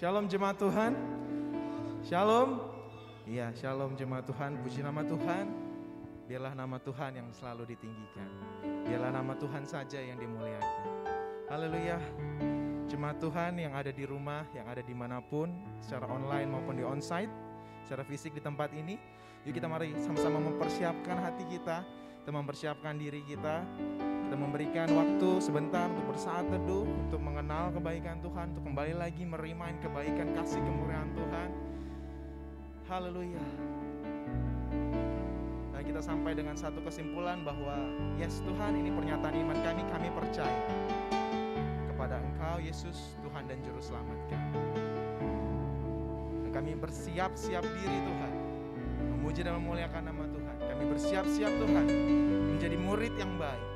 Shalom jemaat Tuhan. Shalom. Iya, shalom jemaat Tuhan. Puji nama Tuhan. Biarlah nama Tuhan yang selalu ditinggikan. Biarlah nama Tuhan saja yang dimuliakan. Haleluya. Jemaat Tuhan yang ada di rumah, yang ada di mana pun, secara online maupun di onsite, secara fisik di tempat ini. Yuk kita mari sama-sama mempersiapkan hati kita, kita mempersiapkan diri kita, kita memberikan waktu sebentar untuk bersaat teduh, untuk mengenal kebaikan Tuhan, untuk kembali lagi merimain kebaikan kasih kemuliaan Tuhan. Haleluya. Dan kita sampai dengan satu kesimpulan bahwa yes Tuhan ini pernyataan iman kami, kami percaya kepada Engkau Yesus Tuhan dan Juru Selamat kami. Dan kami bersiap-siap diri Tuhan, memuji dan memuliakan nama Tuhan. Kami bersiap-siap Tuhan menjadi murid yang baik.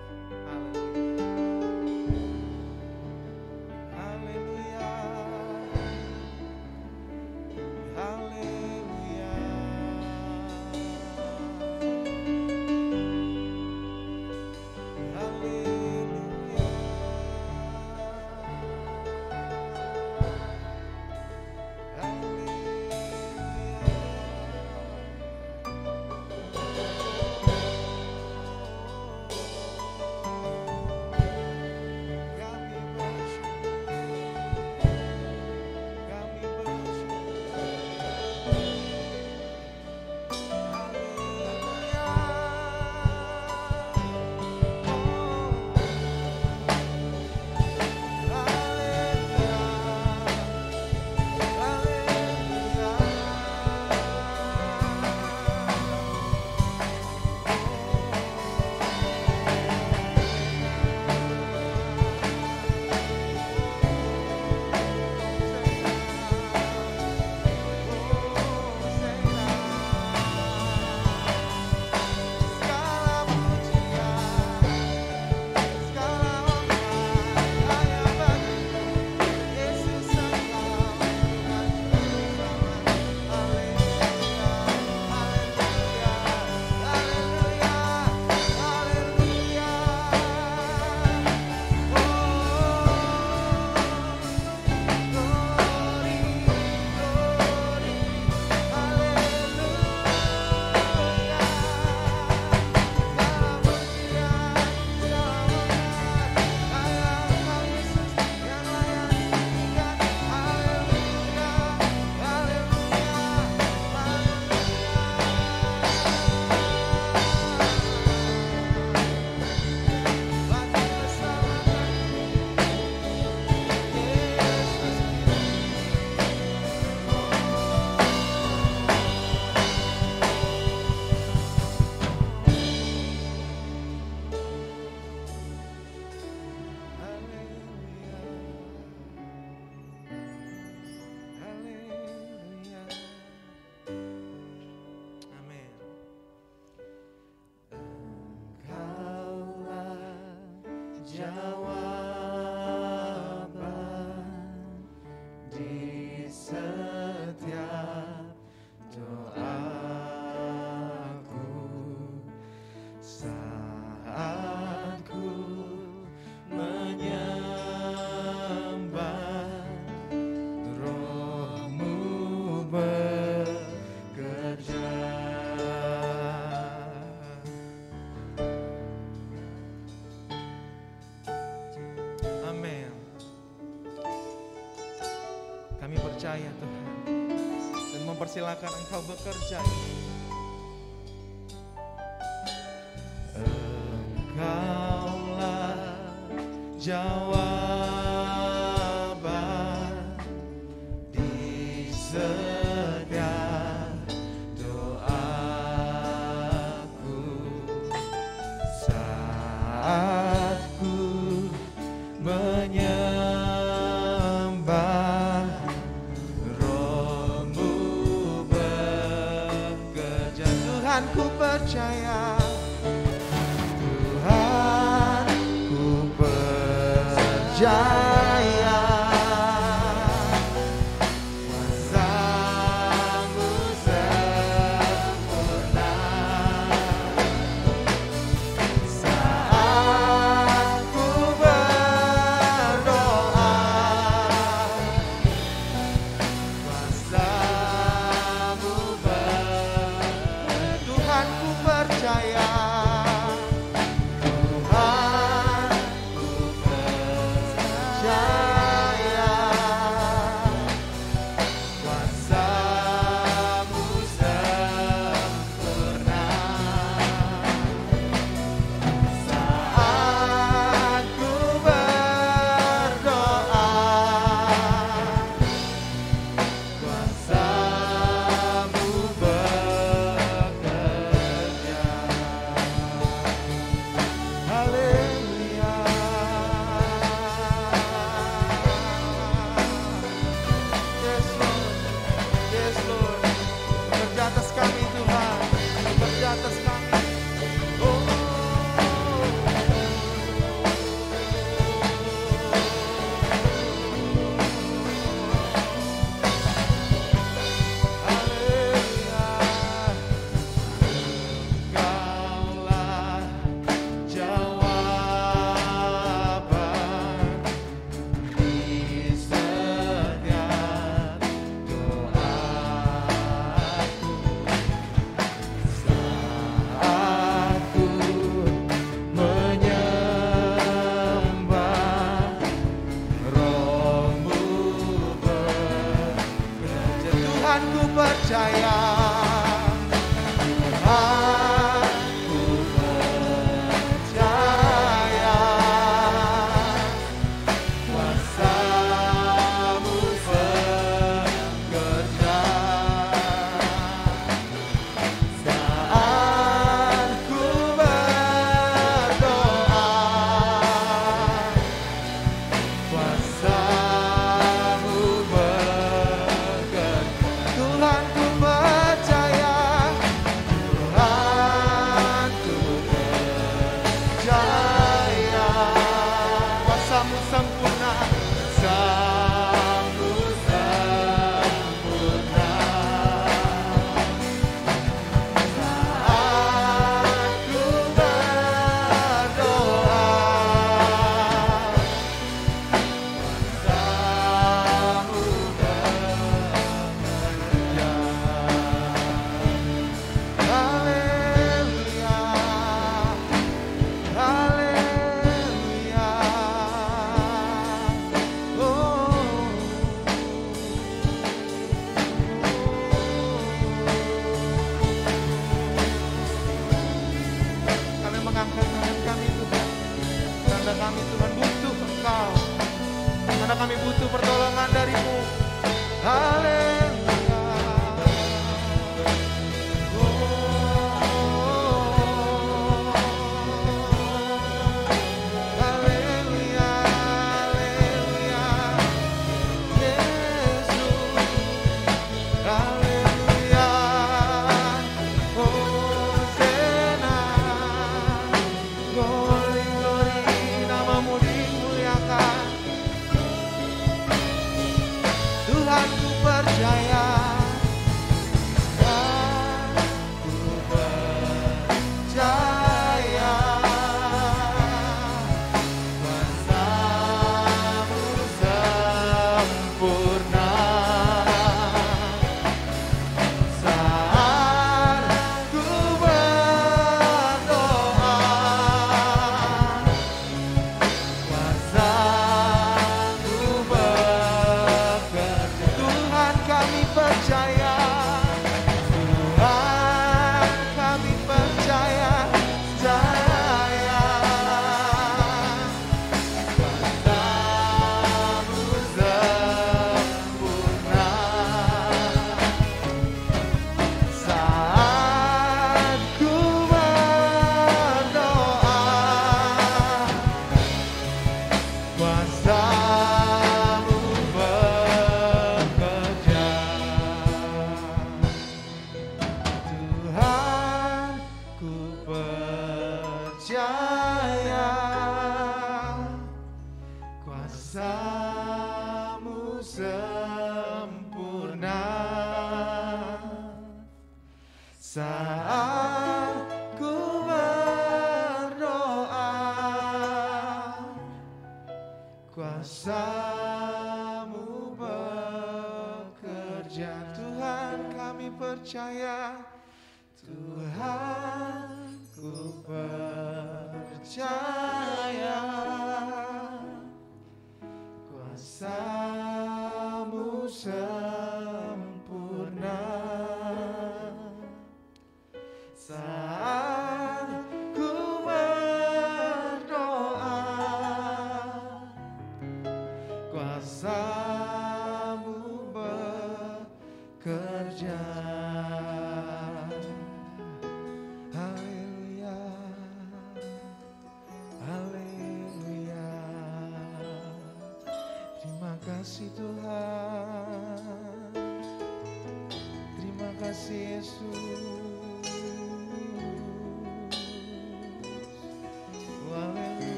Mempersilahkan Engkau bekerja ku percaya Tuhan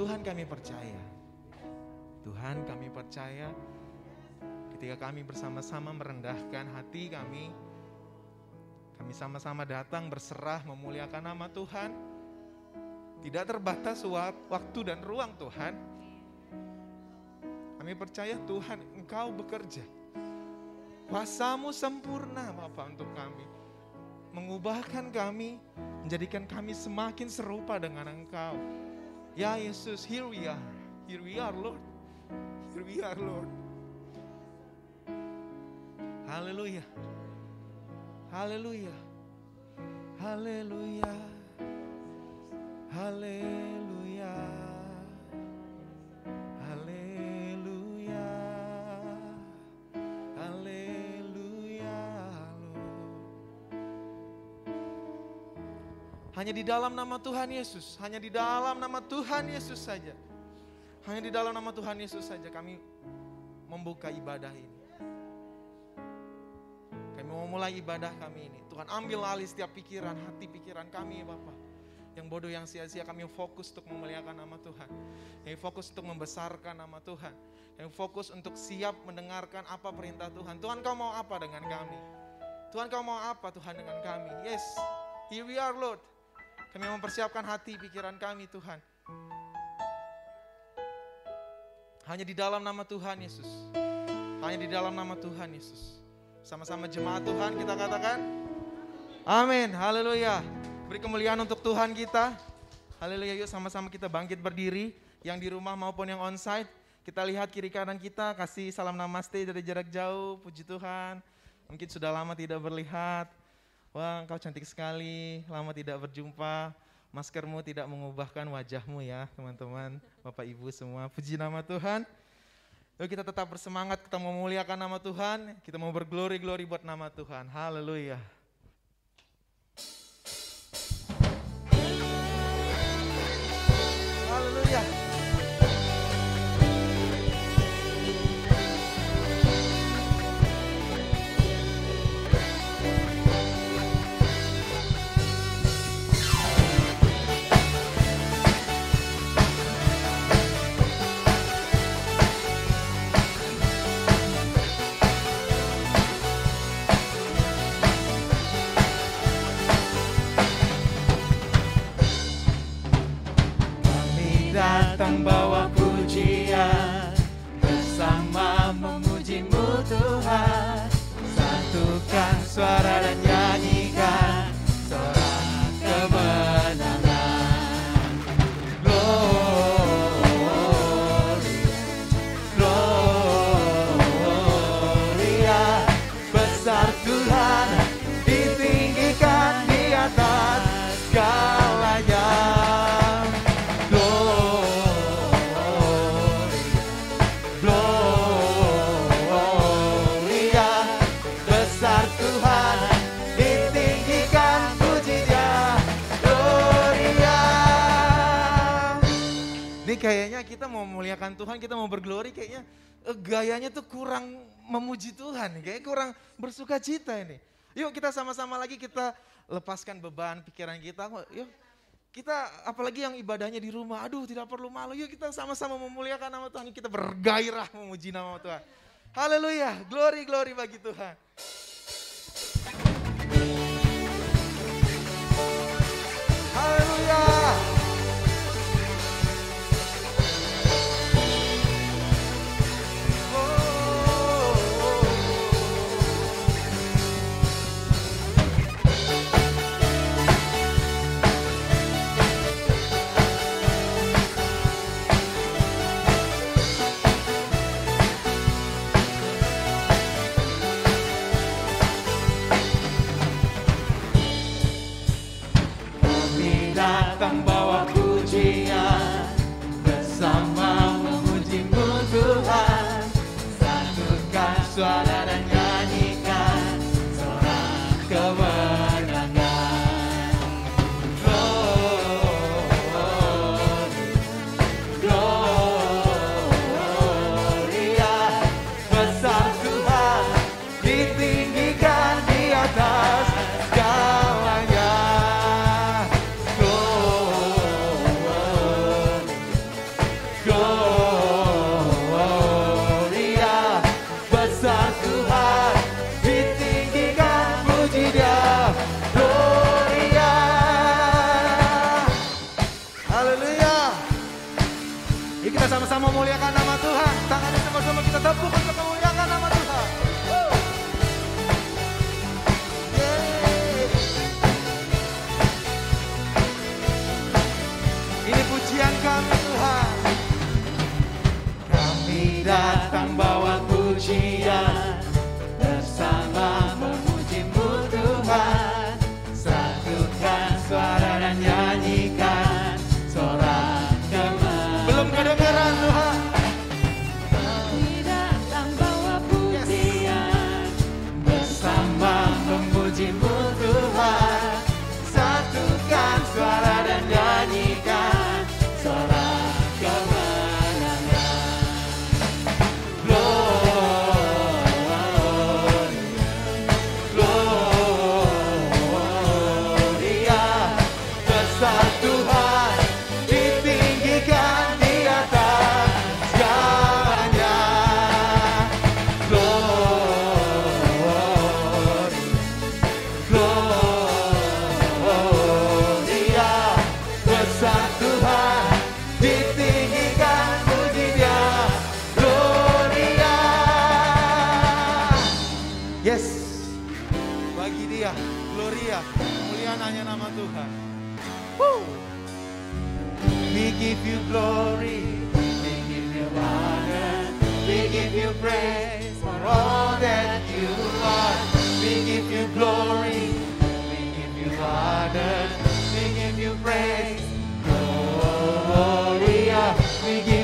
Tuhan, kami percaya. Tuhan kami percaya ketika kami bersama-sama merendahkan hati kami, kami sama-sama datang berserah memuliakan nama Tuhan. Tidak terbatas wa- waktu dan ruang Tuhan. Kami percaya Tuhan Engkau bekerja. Kuasamu sempurna Bapak untuk kami. Mengubahkan kami, menjadikan kami semakin serupa dengan Engkau. Ya Yesus, here we are. Here we are Lord. Here we are Lord. Hallelujah. Hallelujah. Hallelujah. Haleluya. Hanya di dalam nama Tuhan Yesus, hanya di dalam nama Tuhan Yesus saja. Hanya di dalam nama Tuhan Yesus saja kami membuka ibadah ini. Kami mau mulai ibadah kami ini. Tuhan ambil alih setiap pikiran, hati pikiran kami Bapak. Yang bodoh, yang sia-sia kami fokus untuk memuliakan nama Tuhan. Kami fokus untuk membesarkan nama Tuhan. Kami fokus untuk siap mendengarkan apa perintah Tuhan. Tuhan kau mau apa dengan kami? Tuhan kau mau apa Tuhan dengan kami? Yes, here we are Lord. Kami mempersiapkan hati pikiran kami Tuhan. Hanya di dalam nama Tuhan Yesus. Hanya di dalam nama Tuhan Yesus. Sama-sama jemaat Tuhan kita katakan. Amin. Haleluya. Beri kemuliaan untuk Tuhan kita. Haleluya. Yuk sama-sama kita bangkit berdiri. Yang di rumah maupun yang onsite. Kita lihat kiri kanan kita. Kasih salam namaste dari jarak jauh. Puji Tuhan. Mungkin sudah lama tidak berlihat. Wah engkau cantik sekali. Lama tidak berjumpa. Maskermu tidak mengubahkan wajahmu ya teman-teman. Bapak Ibu semua. Puji nama Tuhan. Yuk kita tetap bersemangat, kita mau memuliakan nama Tuhan, kita mau berglori-glori buat nama Tuhan. Haleluya. Haleluya. Suara dan kayaknya kita mau memuliakan Tuhan, kita mau berglori kayaknya eh, gayanya tuh kurang memuji Tuhan, kayaknya kurang bersuka cita ini. Yuk kita sama-sama lagi kita lepaskan beban pikiran kita. Yuk kita apalagi yang ibadahnya di rumah, aduh tidak perlu malu. Yuk kita sama-sama memuliakan nama Tuhan, kita bergairah memuji nama Tuhan. Haleluya, glory glory bagi Tuhan. Haleluya. Gloria, kemuliaan hanya nama Tuhan. Woo. We give you glory, we give you honor, we give you praise for all that you are. We give you glory, we give you honor, we give you praise. Gloria, we give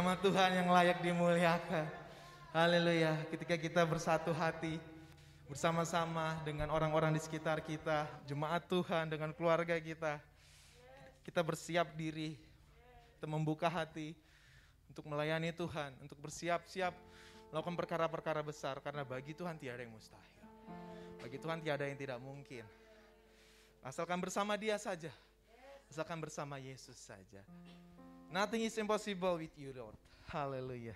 Nama Tuhan yang layak dimuliakan. Haleluya. Ketika kita bersatu hati bersama-sama dengan orang-orang di sekitar kita, jemaat Tuhan dengan keluarga kita. Kita bersiap diri, kita membuka hati untuk melayani Tuhan, untuk bersiap-siap melakukan perkara-perkara besar karena bagi Tuhan tiada yang mustahil. Bagi Tuhan tiada yang tidak mungkin. Asalkan bersama Dia saja. Asalkan bersama Yesus saja. Nothing is impossible with you, Lord. Hallelujah.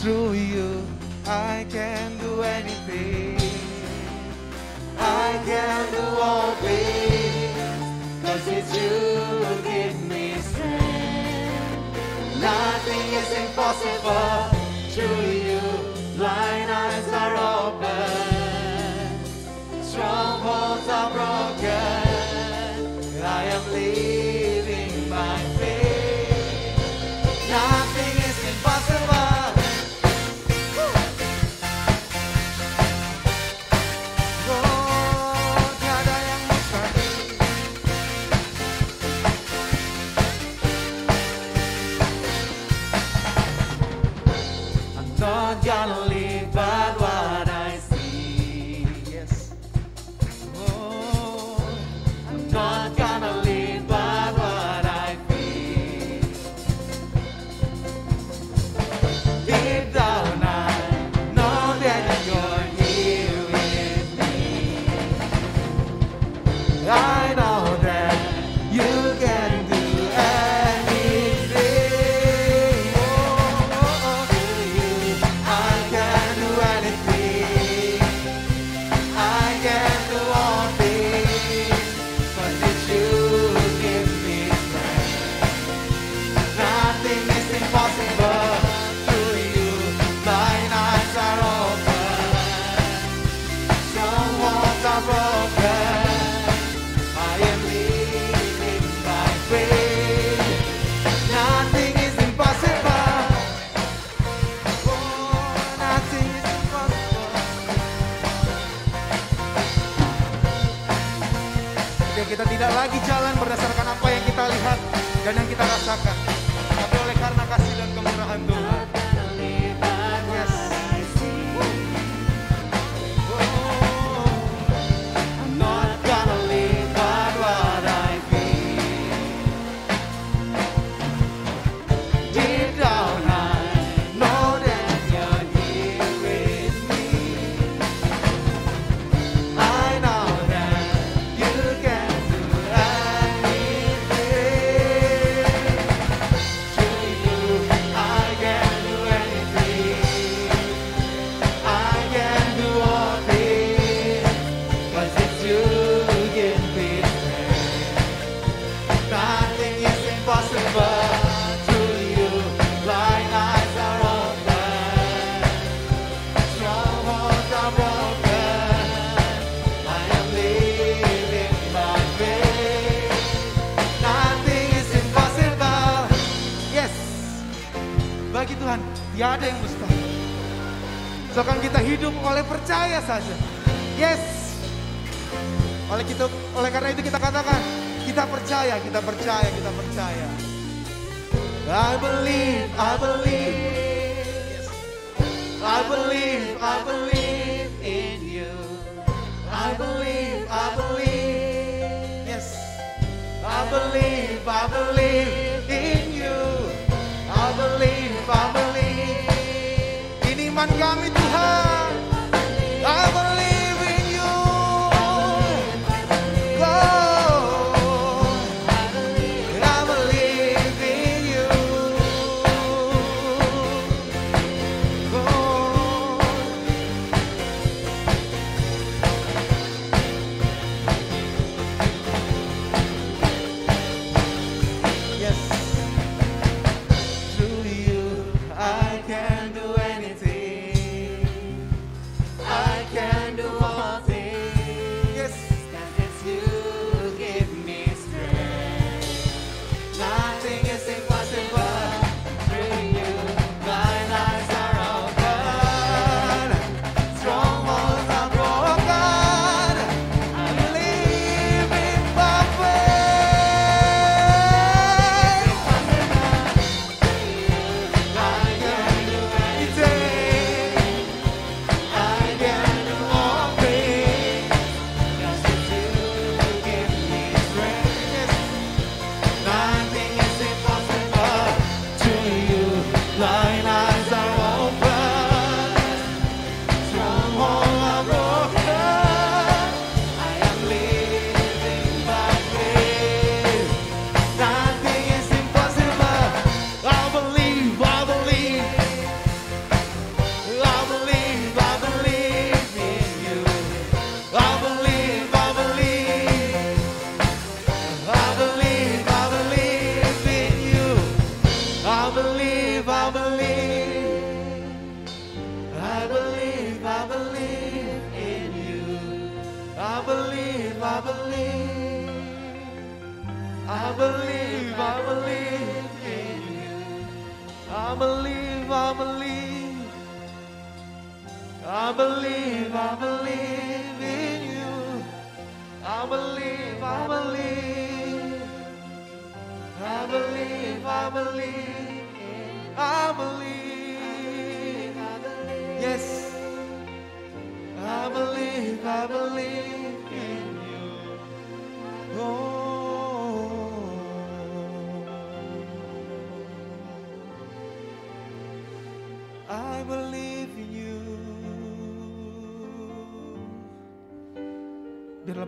Through you, I can do anything. I can do all things. Cause it's you who give me strength. Nothing is impossible. Through you, life. broken, I am living my faith. Nothing is impossible. Oh, not gonna leave, but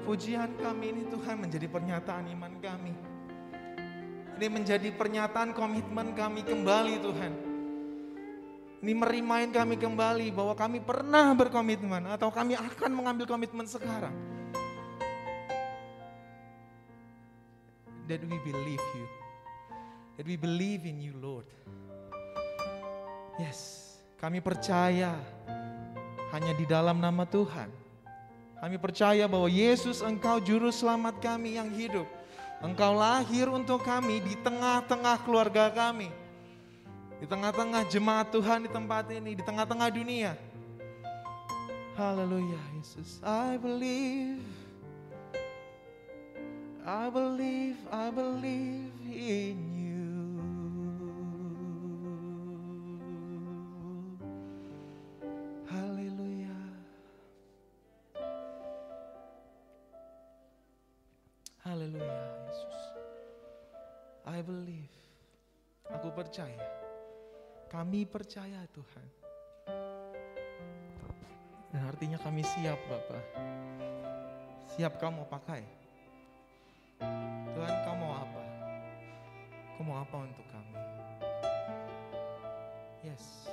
pujian kami ini Tuhan menjadi pernyataan iman kami. Ini menjadi pernyataan komitmen kami kembali Tuhan. Ini merimain kami kembali bahwa kami pernah berkomitmen atau kami akan mengambil komitmen sekarang. That we believe you. That we believe in you Lord. Yes, kami percaya hanya di dalam nama Tuhan. Kami percaya bahwa Yesus engkau juru selamat kami yang hidup. Engkau lahir untuk kami di tengah-tengah keluarga kami. Di tengah-tengah jemaat Tuhan di tempat ini, di tengah-tengah dunia. Haleluya Yesus. I believe. I believe, I believe in you. Haleluya Yesus. I believe. Aku percaya. Kami percaya Tuhan. Dan artinya kami siap Bapak. Siap kamu pakai. Tuhan kamu mau apa? Kau mau apa untuk kami? Yes.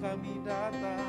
Bapa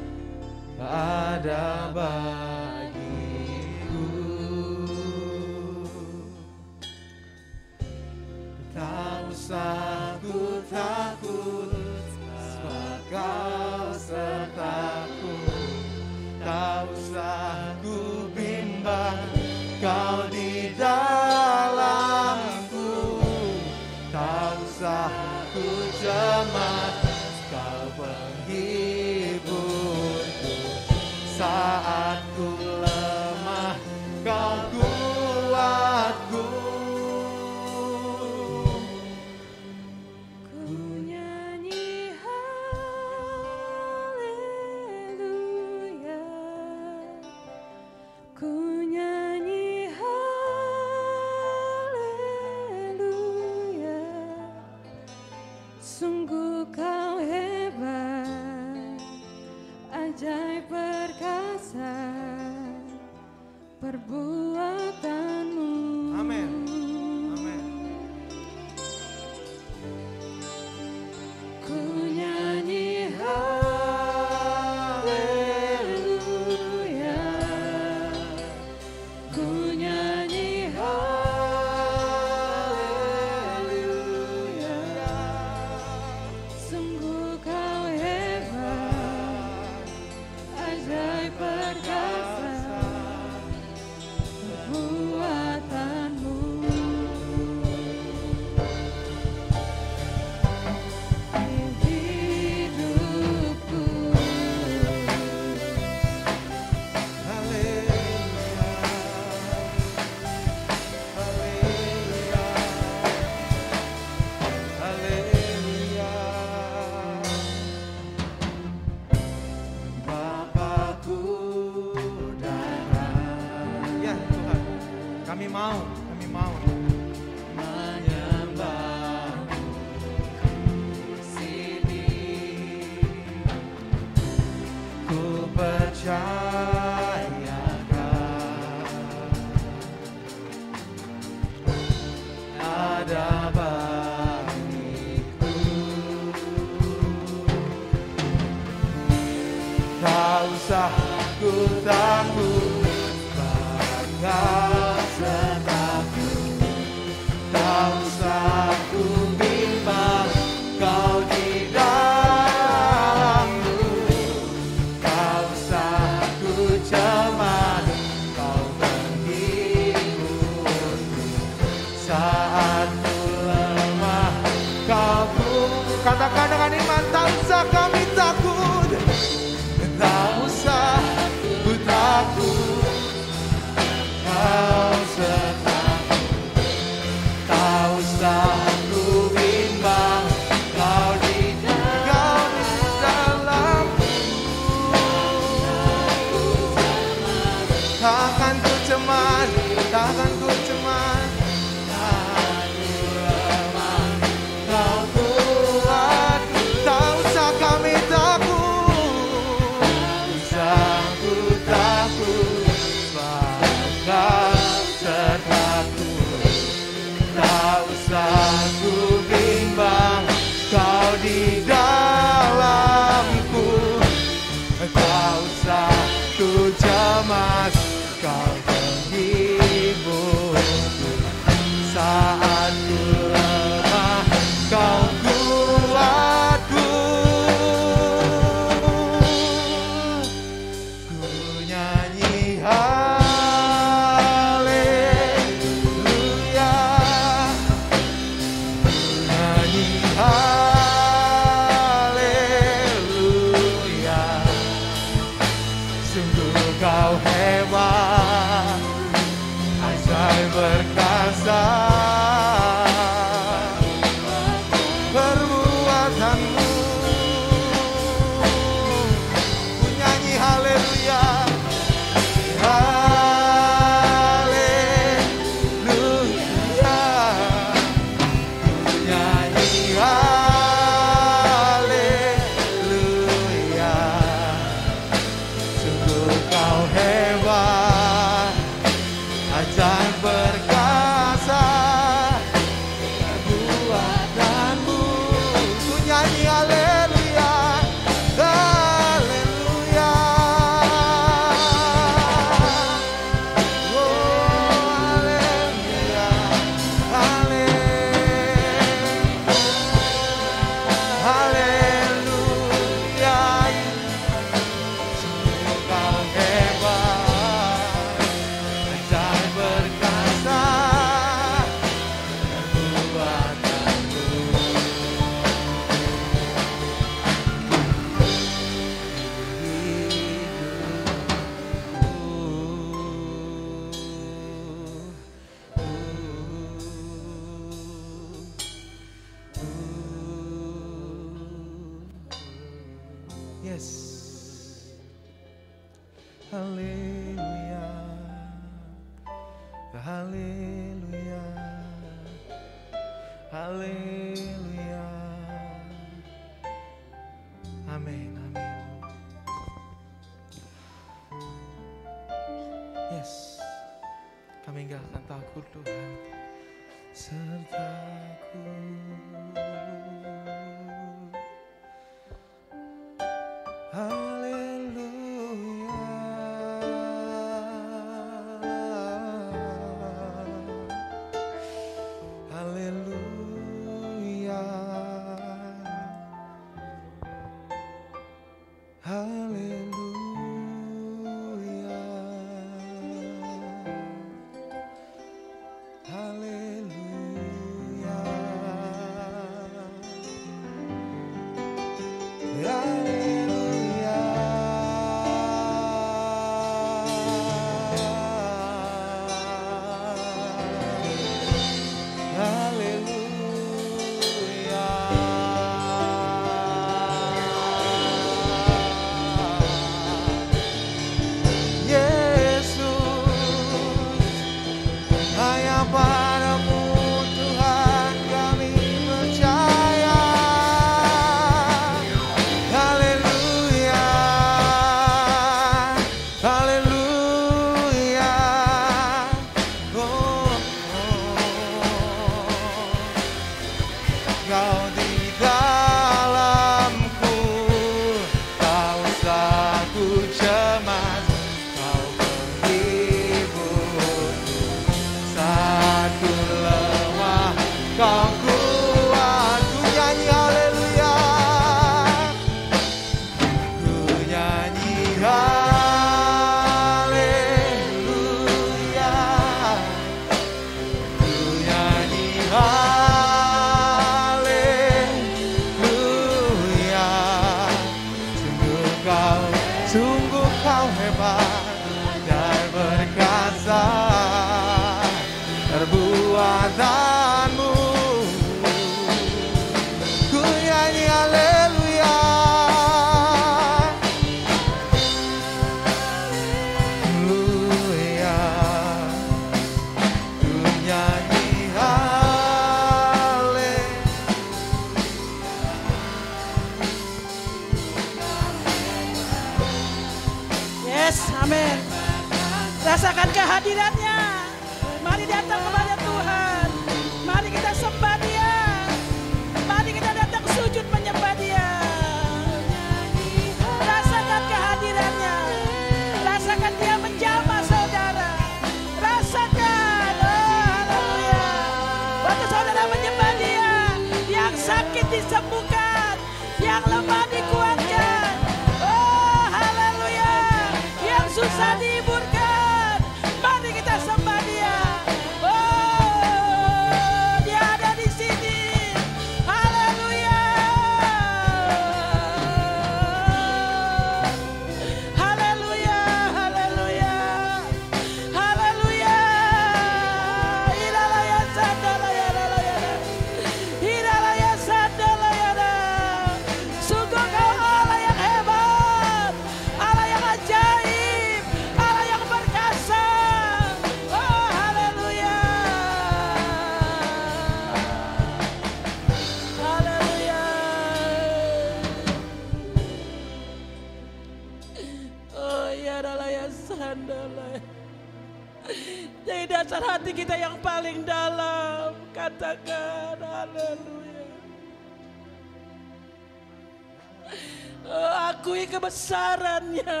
sarannya.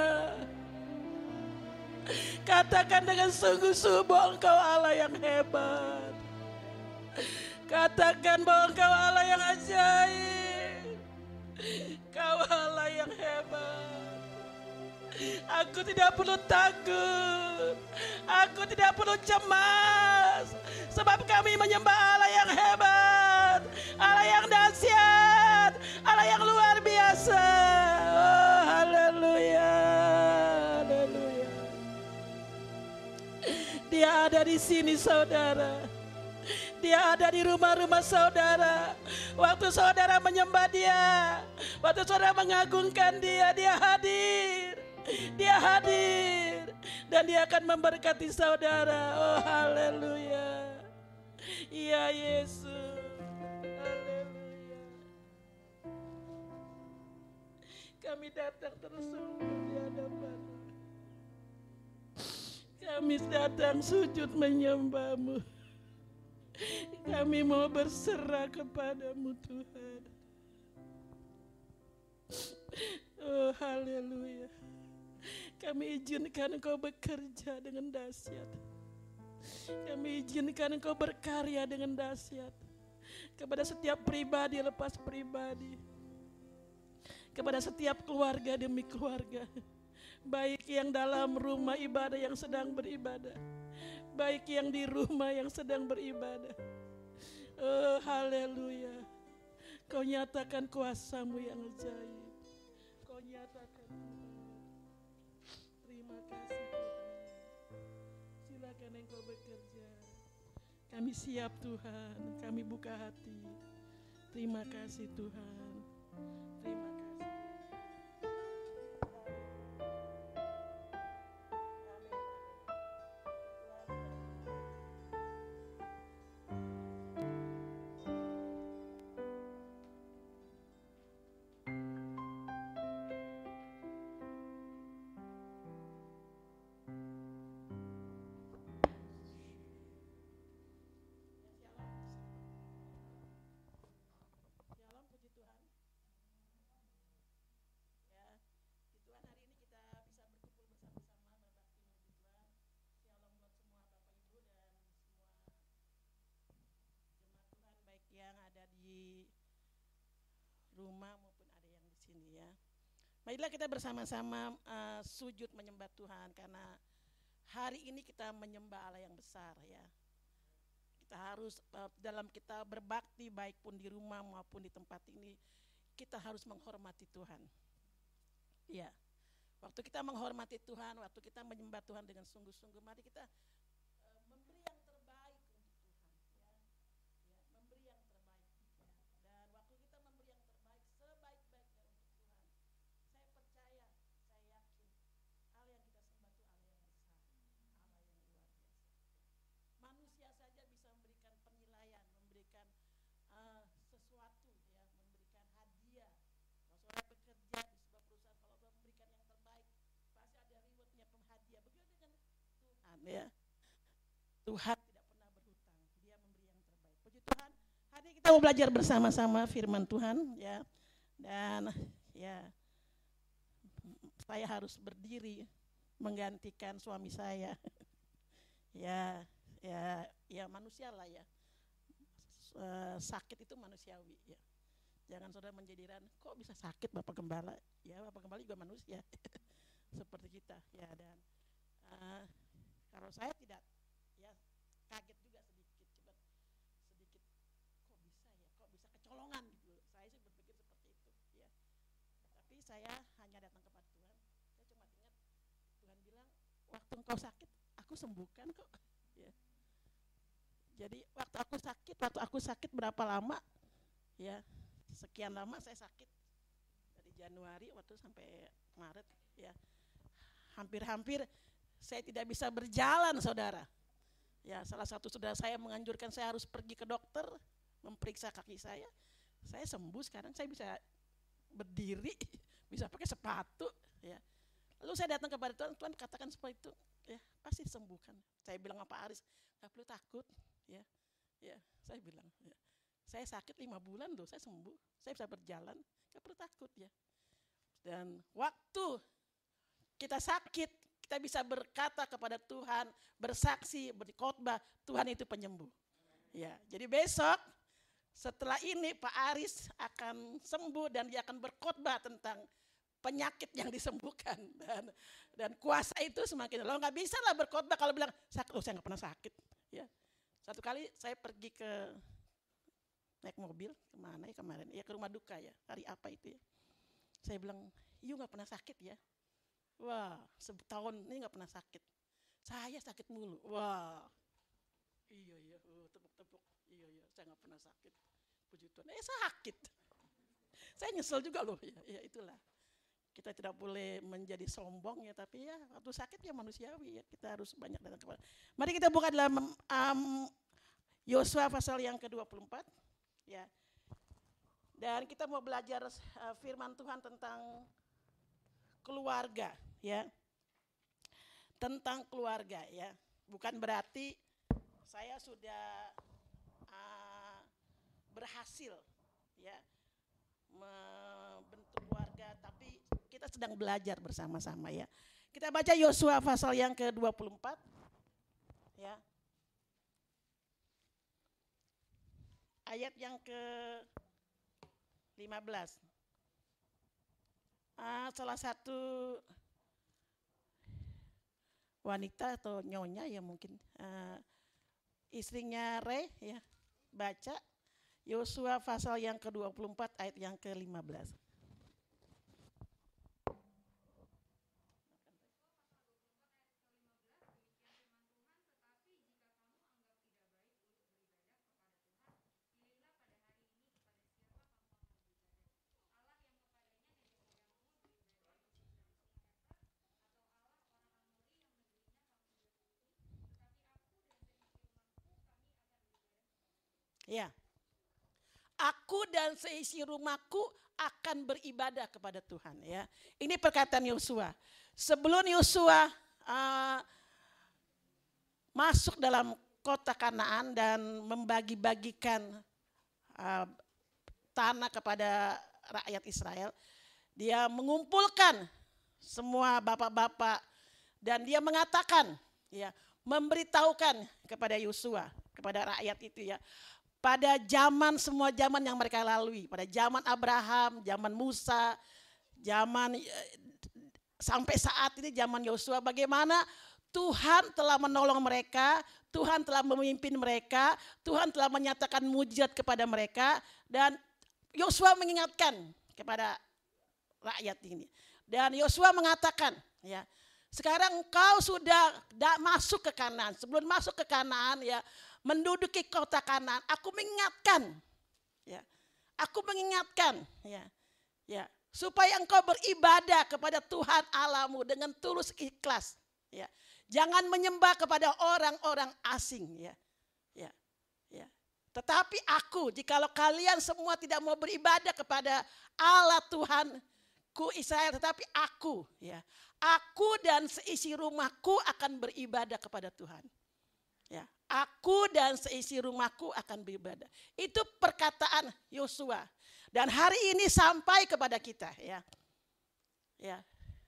Katakan dengan sungguh-sungguh bahwa engkau Allah yang hebat. Katakan bahwa engkau Allah yang ajaib. Kau Allah yang hebat. Aku tidak perlu takut. Aku tidak perlu cemas. Sebab kami menyembah Allah yang hebat. Allah yang dahsyat. Allah yang luar biasa. Dia ada di sini saudara. Dia ada di rumah-rumah saudara. Waktu saudara menyembah dia, waktu saudara mengagungkan dia, dia hadir. Dia hadir dan dia akan memberkati saudara. Oh haleluya. Iya Yesus. Haleluya. Kami datang tersungguh. Ya. Kami datang sujud menyembahmu. Kami mau berserah kepadamu Tuhan. Oh haleluya. Kami izinkan engkau bekerja dengan dahsyat. Kami izinkan engkau berkarya dengan dahsyat. Kepada setiap pribadi lepas pribadi. Kepada setiap keluarga demi keluarga. Baik yang dalam rumah ibadah yang sedang beribadah. Baik yang di rumah yang sedang beribadah. Oh haleluya. Kau nyatakan kuasamu yang ajaib. Kau nyatakan Terima kasih Tuhan. Silakan engkau bekerja. Kami siap Tuhan, kami buka hati. Terima kasih Tuhan. Terima kasih. Rumah maupun ada yang di sini ya. Marilah kita bersama-sama eh, sujud menyembah Tuhan karena hari ini kita menyembah Allah yang besar ya kita harus eh, dalam kita berbakti baik pun di rumah maupun di tempat ini kita harus menghormati Tuhan. Ya. Waktu kita menghormati Tuhan, waktu kita menyembah Tuhan dengan sungguh-sungguh, mari kita eh, memberi yang terbaik untuk Tuhan, ya. Ya, memberi yang terbaik. ya. Dan waktu kita memberi yang terbaik sebaik-baiknya untuk Tuhan, saya percaya, saya yakin Allah yang kita sembah itu Allah yang besar, Allah yang luar biasa manusia saja bisa memberikan penilaian, memberikan eh, sesuatu, ya, memberikan hadiah. Kalau seorang bekerja di sebuah perusahaan, kalau Tuhan memberikan yang terbaik, pasti ada rewardnya penghadiah. Begitu dengan Tuhan, ya. Tuhan tidak pernah berhutang, Dia memberi yang terbaik. Puji Tuhan. Hari kita mau belajar bersama-sama firman Tuhan, ya. Dan ya, saya harus berdiri menggantikan suami saya. ya, ya ya manusia lah ya sakit itu manusiawi ya jangan saudara menjadikan kok bisa sakit bapak gembala ya bapak gembala juga manusia seperti kita ya dan eh, kalau saya tidak kaget juga sedikit coba sedikit kok bisa ya? Kok bisa kecolongan? gitu saya sih berpikir seperti itu ya. Tapi saya hanya datang kepada Tuhan. Saya cuma ingat Tuhan bilang waktu engkau sakit aku sembuhkan kok. Ya. Jadi waktu aku sakit, waktu aku sakit berapa lama? Ya, sekian lama saya sakit. Dari Januari waktu sampai Maret ya. Hampir-hampir saya tidak bisa berjalan, Saudara. Ya, salah satu saudara saya menganjurkan saya harus pergi ke dokter memeriksa kaki saya. Saya sembuh sekarang saya bisa berdiri, bisa pakai sepatu ya. Lalu saya datang kepada Tuhan, Tuhan katakan seperti itu, ya pasti sembuhkan. Saya bilang sama Pak Aris, nggak perlu takut, ya, ya. Saya bilang, ya. saya sakit lima bulan tuh, saya sembuh, saya bisa berjalan, nggak perlu takut ya. Dan waktu kita sakit, kita bisa berkata kepada Tuhan, bersaksi, berkhotbah, Tuhan itu penyembuh. Ya, jadi besok setelah ini Pak Aris akan sembuh dan dia akan berkhotbah tentang penyakit yang disembuhkan. Dan dan kuasa itu semakin lo nggak bisa lah berkhotbah kalau bilang sakit oh saya nggak pernah sakit. Ya satu kali saya pergi ke naik mobil ke mana ya kemarin? Ya ke rumah duka ya hari apa itu ya? Saya bilang you nggak pernah sakit ya wah setahun ini nggak pernah sakit. Saya sakit mulu. Wah. Iya iya. Oh, tepuk-tepuk. Iya iya. Saya nggak pernah sakit. Puji Tuhan. Eh sakit. Saya nyesel juga loh. Ya, ya itulah. Kita tidak boleh menjadi sombong ya tapi ya waktu sakit ya manusiawi ya. Kita harus banyak datang kepada mari kita buka dalam um, Yosua pasal yang ke-24 ya. Dan kita mau belajar uh, firman Tuhan tentang keluarga ya tentang keluarga ya. Bukan berarti saya sudah ah, berhasil ya membentuk keluarga tapi kita sedang belajar bersama-sama ya. Kita baca Yosua pasal yang ke-24 ya. Ayat yang ke 15. Ah, salah satu wanita atau nyonya ya mungkin eh, istrinya Re ya baca Yosua pasal yang ke-24 ayat yang ke-15. Ya. Aku dan seisi rumahku akan beribadah kepada Tuhan ya. Ini perkataan Yosua. Sebelum Yosua uh, masuk dalam kota Kanaan dan membagi-bagikan uh, tanah kepada rakyat Israel, dia mengumpulkan semua bapak-bapak dan dia mengatakan ya, memberitahukan kepada Yosua, kepada rakyat itu ya, pada zaman semua zaman yang mereka lalui, pada zaman Abraham, zaman Musa, zaman eh, sampai saat ini zaman Yosua bagaimana Tuhan telah menolong mereka, Tuhan telah memimpin mereka, Tuhan telah menyatakan mujizat kepada mereka dan Yosua mengingatkan kepada rakyat ini. Dan Yosua mengatakan, ya, sekarang engkau sudah masuk ke kanan. Sebelum masuk ke kanan, ya, menduduki kota kanan, aku mengingatkan, ya, aku mengingatkan, ya, ya, supaya engkau beribadah kepada Tuhan Allahmu dengan tulus ikhlas, ya. Jangan menyembah kepada orang-orang asing, ya, ya, ya. Tetapi aku, jikalau kalian semua tidak mau beribadah kepada Allah Tuhan, ku Israel, tetapi aku, ya, aku dan seisi rumahku akan beribadah kepada Tuhan. Ya, aku dan seisi rumahku akan beribadah. Itu perkataan Yosua. Dan hari ini sampai kepada kita ya. Ya.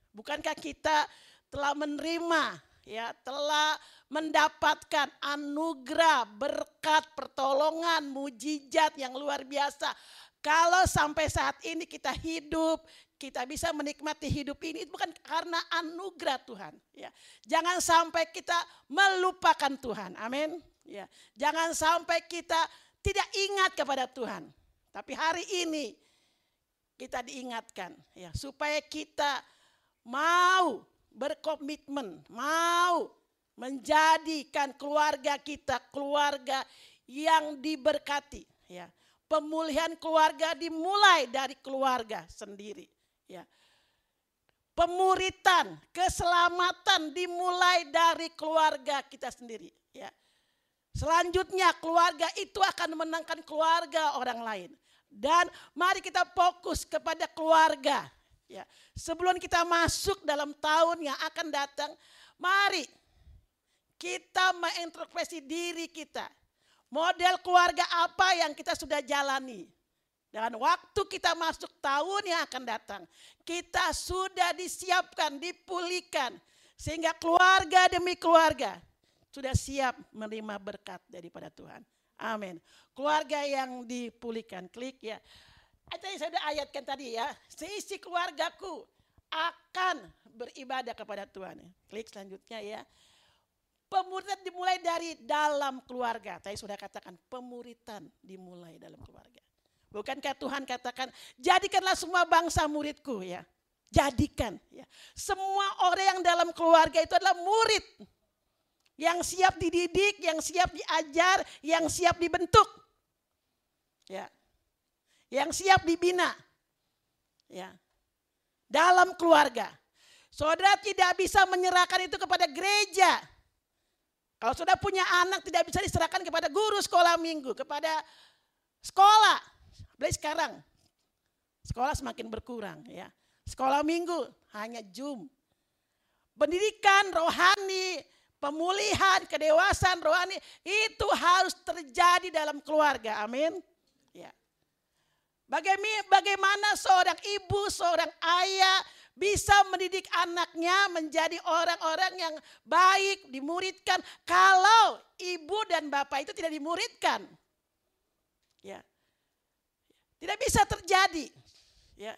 Bukankah kita telah menerima ya, telah mendapatkan anugerah, berkat, pertolongan, mujizat yang luar biasa. Kalau sampai saat ini kita hidup, kita bisa menikmati hidup ini itu bukan karena anugerah Tuhan ya. Jangan sampai kita melupakan Tuhan. Amin. Ya. Jangan sampai kita tidak ingat kepada Tuhan. Tapi hari ini kita diingatkan ya supaya kita mau berkomitmen, mau menjadikan keluarga kita keluarga yang diberkati ya. Pemulihan keluarga dimulai dari keluarga sendiri ya. Pemuritan, keselamatan dimulai dari keluarga kita sendiri, ya. Selanjutnya keluarga itu akan menangkan keluarga orang lain. Dan mari kita fokus kepada keluarga. Ya, sebelum kita masuk dalam tahun yang akan datang, mari kita mengintrospeksi diri kita. Model keluarga apa yang kita sudah jalani? Dan waktu kita masuk tahun yang akan datang, kita sudah disiapkan, dipulihkan. Sehingga keluarga demi keluarga sudah siap menerima berkat daripada Tuhan. Amin. Keluarga yang dipulihkan, klik ya. Yang saya sudah ayatkan tadi ya. Seisi keluargaku akan beribadah kepada Tuhan. Klik selanjutnya ya. Pemuritan dimulai dari dalam keluarga. Saya sudah katakan pemuritan dimulai dalam keluarga. Bukankah Tuhan katakan, jadikanlah semua bangsa muridku ya. Jadikan ya. Semua orang yang dalam keluarga itu adalah murid. Yang siap dididik, yang siap diajar, yang siap dibentuk. Ya. Yang siap dibina. Ya. Dalam keluarga. Saudara tidak bisa menyerahkan itu kepada gereja. Kalau sudah punya anak tidak bisa diserahkan kepada guru sekolah minggu, kepada sekolah. Beli sekarang, sekolah semakin berkurang ya. Sekolah minggu hanya Zoom. pendidikan rohani, pemulihan, kedewasaan rohani itu harus terjadi dalam keluarga. Amin. Ya. Bagaimana, seorang ibu, seorang ayah bisa mendidik anaknya menjadi orang-orang yang baik, dimuridkan kalau ibu dan bapak itu tidak dimuridkan. Ya. Tidak bisa terjadi. Ya.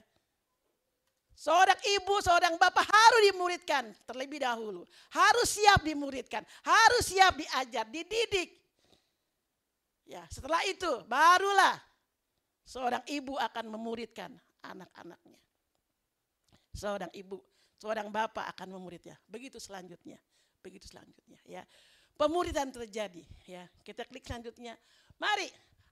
Seorang ibu, seorang bapak harus dimuridkan terlebih dahulu. Harus siap dimuridkan, harus siap diajar, dididik. Ya, setelah itu barulah seorang ibu akan memuridkan anak-anaknya. Seorang ibu, seorang bapak akan memuridnya. Begitu selanjutnya, begitu selanjutnya ya. Pemuridan terjadi ya. Kita klik selanjutnya. Mari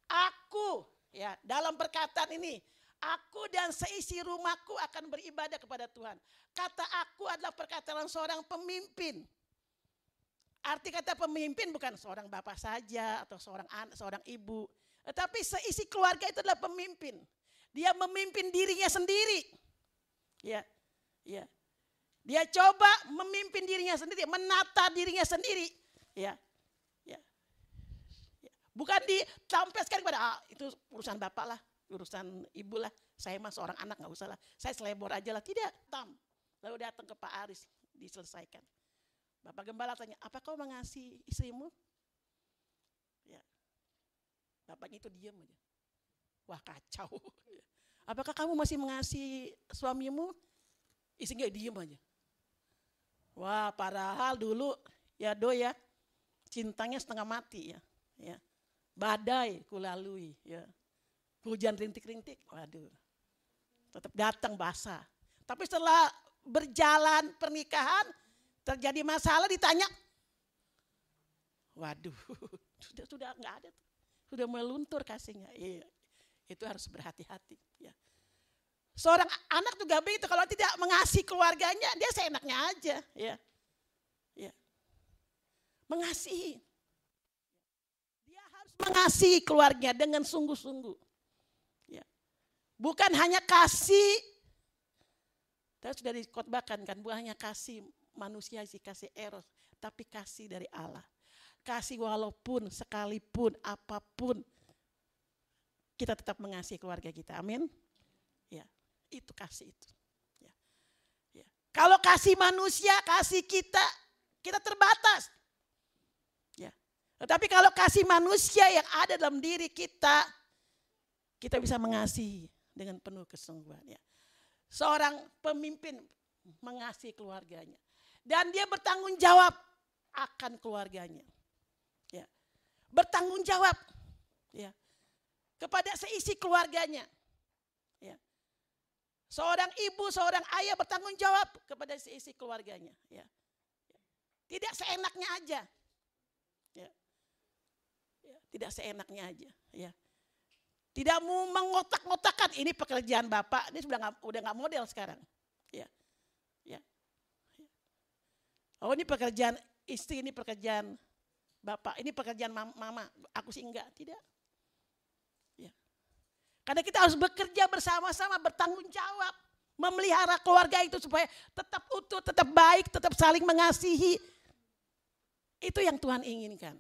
aku ya dalam perkataan ini Aku dan seisi rumahku akan beribadah kepada Tuhan. Kata aku adalah perkataan seorang pemimpin. Arti kata pemimpin bukan seorang bapak saja atau seorang anak, seorang ibu. Tetapi seisi keluarga itu adalah pemimpin. Dia memimpin dirinya sendiri. Ya, ya. Dia coba memimpin dirinya sendiri, menata dirinya sendiri. Ya. Bukan ditampeskan kepada ah, itu urusan bapak lah urusan ibu lah. Saya mah seorang anak nggak usah lah. Saya selebor aja lah. Tidak, tam. Lalu datang ke Pak Aris, diselesaikan. Bapak Gembala tanya, apa kau mengasihi istrimu? Ya. Bapaknya itu diam aja. Wah kacau. Apakah kamu masih mengasihi suamimu? Istrinya diam aja. Wah padahal dulu ya do ya cintanya setengah mati ya. ya. Badai kulalui ya hujan rintik-rintik, waduh, tetap datang basah. Tapi setelah berjalan pernikahan, terjadi masalah ditanya, waduh, sudah sudah nggak ada sudah meluntur kasihnya. Iya, itu harus berhati-hati. Ya. Seorang anak juga begitu, kalau tidak mengasihi keluarganya, dia seenaknya aja. Ya. Ya. Mengasihi. Mengasihi keluarga dengan sungguh-sungguh. Bukan hanya kasih, tadi sudah dikotbahkan kan, bukan hanya kasih manusia sih, kasih eros, tapi kasih dari Allah. Kasih walaupun, sekalipun, apa pun, kita tetap mengasihi keluarga kita. Amin. Ya, itu kasih itu. Ya. Ya. Kalau kasih manusia, kasih kita, kita terbatas. Tetapi kalau kasih manusia yang ada dalam diri kita, kita bisa mengasihi dengan penuh kesungguhan. Ya. Seorang pemimpin mengasihi keluarganya. Dan dia bertanggung jawab akan keluarganya. Ya. Bertanggung jawab ya. kepada seisi keluarganya. Ya. Seorang ibu, seorang ayah bertanggung jawab kepada seisi keluarganya. Ya. Tidak seenaknya aja. Tidak seenaknya aja. Ya. Tidak mau mengotak-ngotakan ini pekerjaan Bapak, ini sudah gak, udah nggak model sekarang. Ya. Ya. Oh ini pekerjaan istri, ini pekerjaan Bapak, ini pekerjaan mama, aku sih enggak, tidak. Ya. Karena kita harus bekerja bersama-sama, bertanggung jawab. Memelihara keluarga itu supaya tetap utuh, tetap baik, tetap saling mengasihi. Itu yang Tuhan inginkan.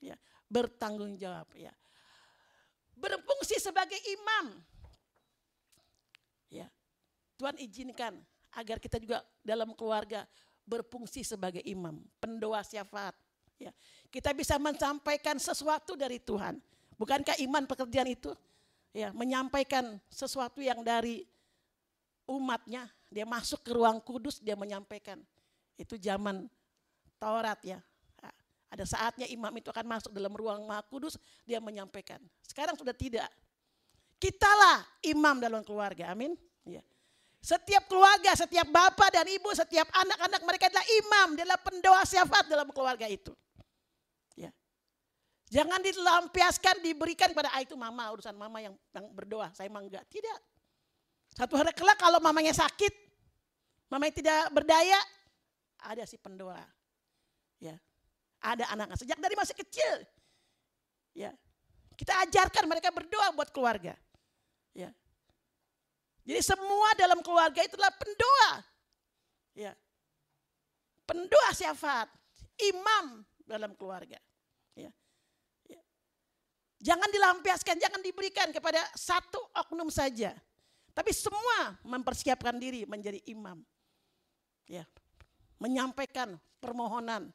Ya, bertanggung jawab ya berfungsi sebagai imam. Ya. Tuhan izinkan agar kita juga dalam keluarga berfungsi sebagai imam, pendoa syafaat. Ya. Kita bisa menyampaikan sesuatu dari Tuhan. Bukankah iman pekerjaan itu? Ya, menyampaikan sesuatu yang dari umatnya, dia masuk ke ruang kudus, dia menyampaikan. Itu zaman Taurat ya, ada saatnya imam itu akan masuk dalam ruang maha kudus, dia menyampaikan. Sekarang sudah tidak. Kitalah imam dalam keluarga, amin. Ya. Setiap keluarga, setiap bapak dan ibu, setiap anak-anak mereka adalah imam, adalah pendoa syafaat dalam keluarga itu. Ya. Jangan dilampiaskan, diberikan pada ah, itu mama, urusan mama yang, yang berdoa. Saya emang enggak. Tidak. Satu hari kelak kalau mamanya sakit, mamanya tidak berdaya, ada si pendoa. Ada anak-anak sejak dari masih kecil. Ya. Kita ajarkan mereka berdoa buat keluarga. Ya. Jadi semua dalam keluarga itulah pendoa. Ya. pendoa syafaat, imam dalam keluarga. Ya. Ya. Jangan dilampiaskan, jangan diberikan kepada satu oknum saja. Tapi semua mempersiapkan diri menjadi imam. Ya. Menyampaikan permohonan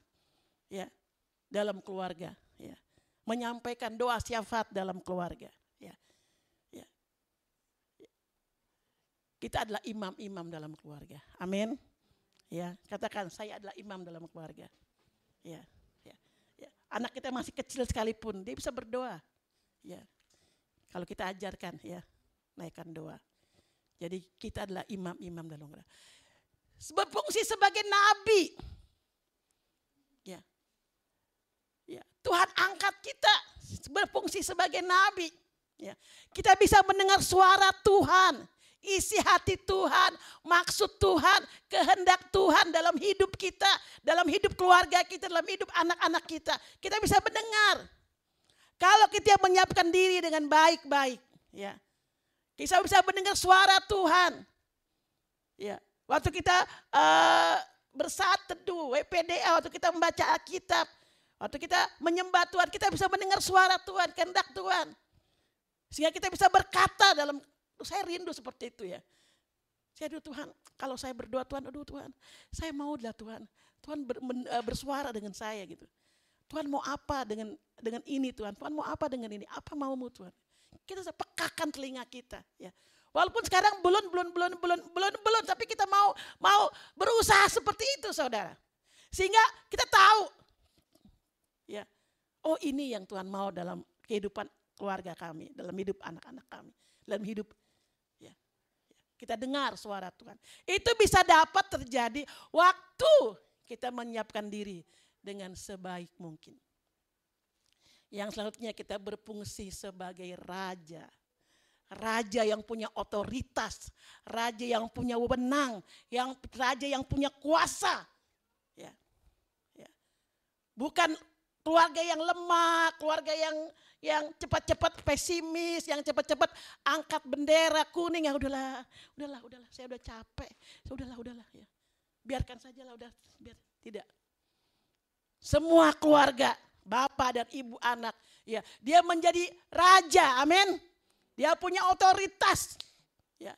ya dalam keluarga, ya. Menyampaikan doa syafaat dalam keluarga, ya. Ya. Kita adalah imam-imam dalam keluarga. Amin. Ya, katakan saya adalah imam dalam keluarga. Ya, ya, ya. Anak kita masih kecil sekalipun dia bisa berdoa. Ya. Kalau kita ajarkan ya, naikkan doa. Jadi kita adalah imam-imam dalam keluarga. Berfungsi sebagai nabi. Ya. Tuhan angkat kita berfungsi sebagai nabi. Ya. Kita bisa mendengar suara Tuhan isi hati Tuhan, maksud Tuhan, kehendak Tuhan dalam hidup kita, dalam hidup keluarga kita, dalam hidup anak-anak kita. Kita bisa mendengar. Kalau kita menyiapkan diri dengan baik-baik, ya. Kita bisa mendengar suara Tuhan. Ya, waktu kita uh, bersaat teduh, WPDA, waktu kita membaca Alkitab, waktu kita menyembah Tuhan, kita bisa mendengar suara Tuhan, kehendak Tuhan. Sehingga kita bisa berkata dalam saya rindu seperti itu ya. Saya aduh Tuhan, kalau saya berdoa Tuhan, aduh Tuhan, saya mau lah Tuhan. Tuhan ber, men, uh, bersuara dengan saya gitu. Tuhan mau apa dengan dengan ini Tuhan? Tuhan mau apa dengan ini? Apa maumu Tuhan? Kita pekakan telinga kita ya. Walaupun sekarang belum belum belum belum belum belum tapi kita mau mau berusaha seperti itu Saudara. Sehingga kita tahu ya. Oh, ini yang Tuhan mau dalam kehidupan keluarga kami, dalam hidup anak-anak kami, dalam hidup kita dengar suara Tuhan. Itu bisa dapat terjadi waktu kita menyiapkan diri dengan sebaik mungkin. Yang selanjutnya kita berfungsi sebagai raja. Raja yang punya otoritas, raja yang punya wewenang, yang raja yang punya kuasa. Ya. Ya. Bukan keluarga yang lemah, keluarga yang yang cepat-cepat pesimis, yang cepat-cepat angkat bendera kuning yang udahlah, udahlah, udahlah, saya udah capek, saya udahlah, udahlah ya. Biarkan saja lah udah, biar tidak. Semua keluarga, bapak dan ibu anak, ya, dia menjadi raja, amin. Dia punya otoritas. Ya.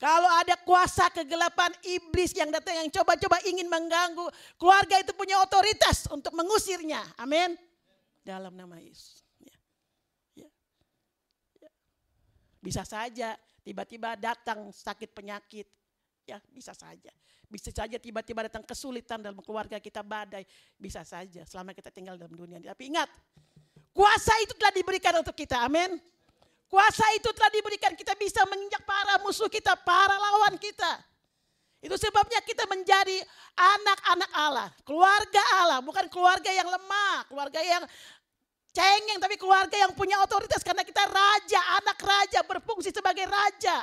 Kalau ada kuasa kegelapan iblis yang datang yang coba-coba ingin mengganggu, keluarga itu punya otoritas untuk mengusirnya. Amin. Dalam nama Yesus. Bisa saja tiba-tiba datang sakit penyakit. Ya bisa saja. Bisa saja tiba-tiba datang kesulitan dalam keluarga kita badai. Bisa saja selama kita tinggal dalam dunia. Tapi ingat, kuasa itu telah diberikan untuk kita. Amin. Kuasa itu telah diberikan kita bisa menginjak para musuh kita, para lawan kita. Itu sebabnya kita menjadi anak-anak Allah, keluarga Allah, bukan keluarga yang lemah, keluarga yang cengeng tapi keluarga yang punya otoritas karena kita raja, anak raja berfungsi sebagai raja.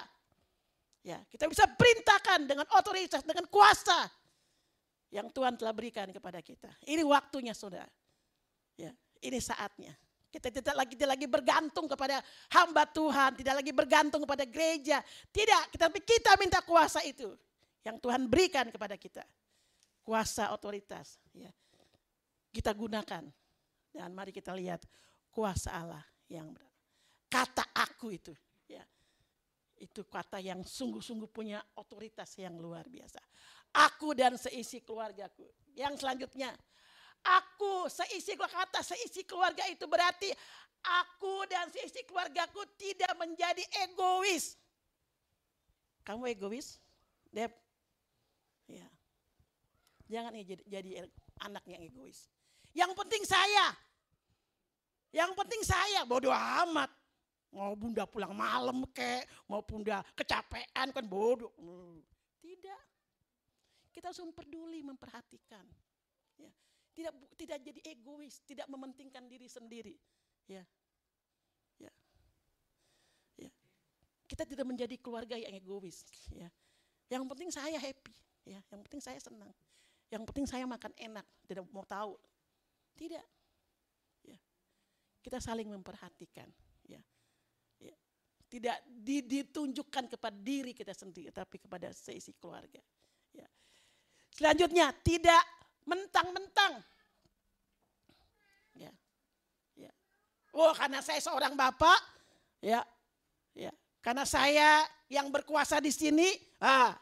Ya, kita bisa perintahkan dengan otoritas, dengan kuasa yang Tuhan telah berikan kepada kita. Ini waktunya Saudara. Ya, ini saatnya. Kita tidak lagi tidak lagi bergantung kepada hamba Tuhan, tidak lagi bergantung kepada gereja. Tidak, tapi kita minta kuasa itu yang Tuhan berikan kepada kita. Kuasa otoritas, ya. Kita gunakan dan mari kita lihat kuasa Allah yang. Kata aku itu, ya. Itu kata yang sungguh-sungguh punya otoritas yang luar biasa. Aku dan seisi keluargaku. Yang selanjutnya, aku seisi kata seisi keluarga itu berarti aku dan seisi keluargaku tidak menjadi egois. Kamu egois? Dep? Ya. Jangan jadi, jadi anak yang egois. Yang penting saya. Yang penting saya bodoh amat. Mau bunda pulang malam kek, mau bunda kecapean kan bodoh. Hmm. Tidak. Kita harus peduli, memperhatikan. Ya. Tidak tidak jadi egois, tidak mementingkan diri sendiri. Ya. Ya. Ya. Kita tidak menjadi keluarga yang egois. Ya. Yang penting saya happy. Ya. Yang penting saya senang. Yang penting saya makan enak, tidak mau tahu. Tidak kita saling memperhatikan ya. ya. Tidak ditunjukkan kepada diri kita sendiri tapi kepada seisi keluarga. Ya. Selanjutnya, tidak mentang-mentang. Ya. Ya. Oh, karena saya seorang bapak, ya. Ya. Karena saya yang berkuasa di sini, ah,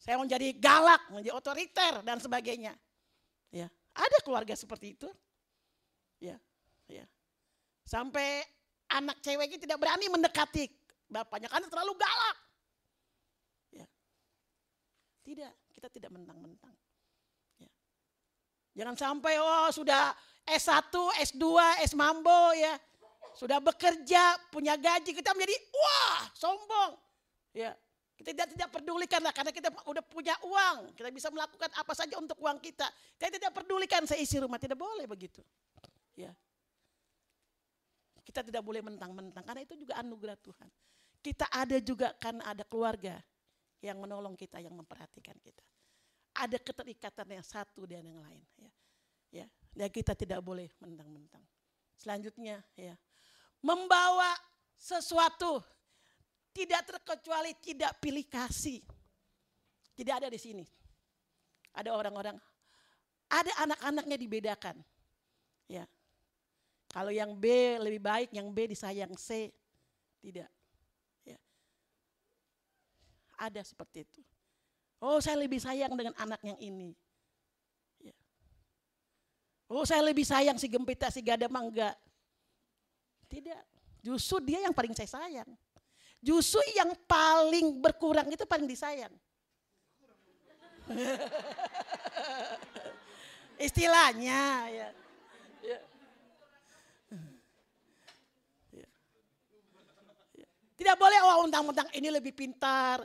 saya mau jadi galak, menjadi otoriter dan sebagainya. Ya. Ada keluarga seperti itu. Ya. Ya. Sampai anak ceweknya tidak berani mendekati bapaknya karena terlalu galak. Ya. Tidak, kita tidak mentang-mentang. Jangan sampai oh sudah S1, S2, S mambo ya. Sudah bekerja, punya gaji, kita menjadi wah, sombong. Ya. Kita tidak tidak pedulikan lah karena kita udah punya uang, kita bisa melakukan apa saja untuk uang kita. Kita tidak pedulikan seisi rumah, tidak boleh begitu. Ya. Kita tidak boleh mentang-mentang karena itu juga anugerah Tuhan. Kita ada juga karena ada keluarga yang menolong kita, yang memperhatikan kita. Ada keterikatan yang satu dan yang lain. Ya, ya. Dan kita tidak boleh mentang-mentang. Selanjutnya, ya, membawa sesuatu tidak terkecuali tidak pilih kasih. Tidak ada di sini. Ada orang-orang, ada anak-anaknya dibedakan. Ya. Kalau yang B lebih baik, yang B disayang C. Tidak. Ya. Ada seperti itu. Oh saya lebih sayang dengan anak yang ini. Ya. Oh saya lebih sayang si gempita, si gada mangga. Tidak. Justru dia yang paling saya sayang. Justru yang paling berkurang itu paling disayang. Istilahnya ya. ya. Ya. Tidak boleh oh mentang-mentang ini lebih pintar.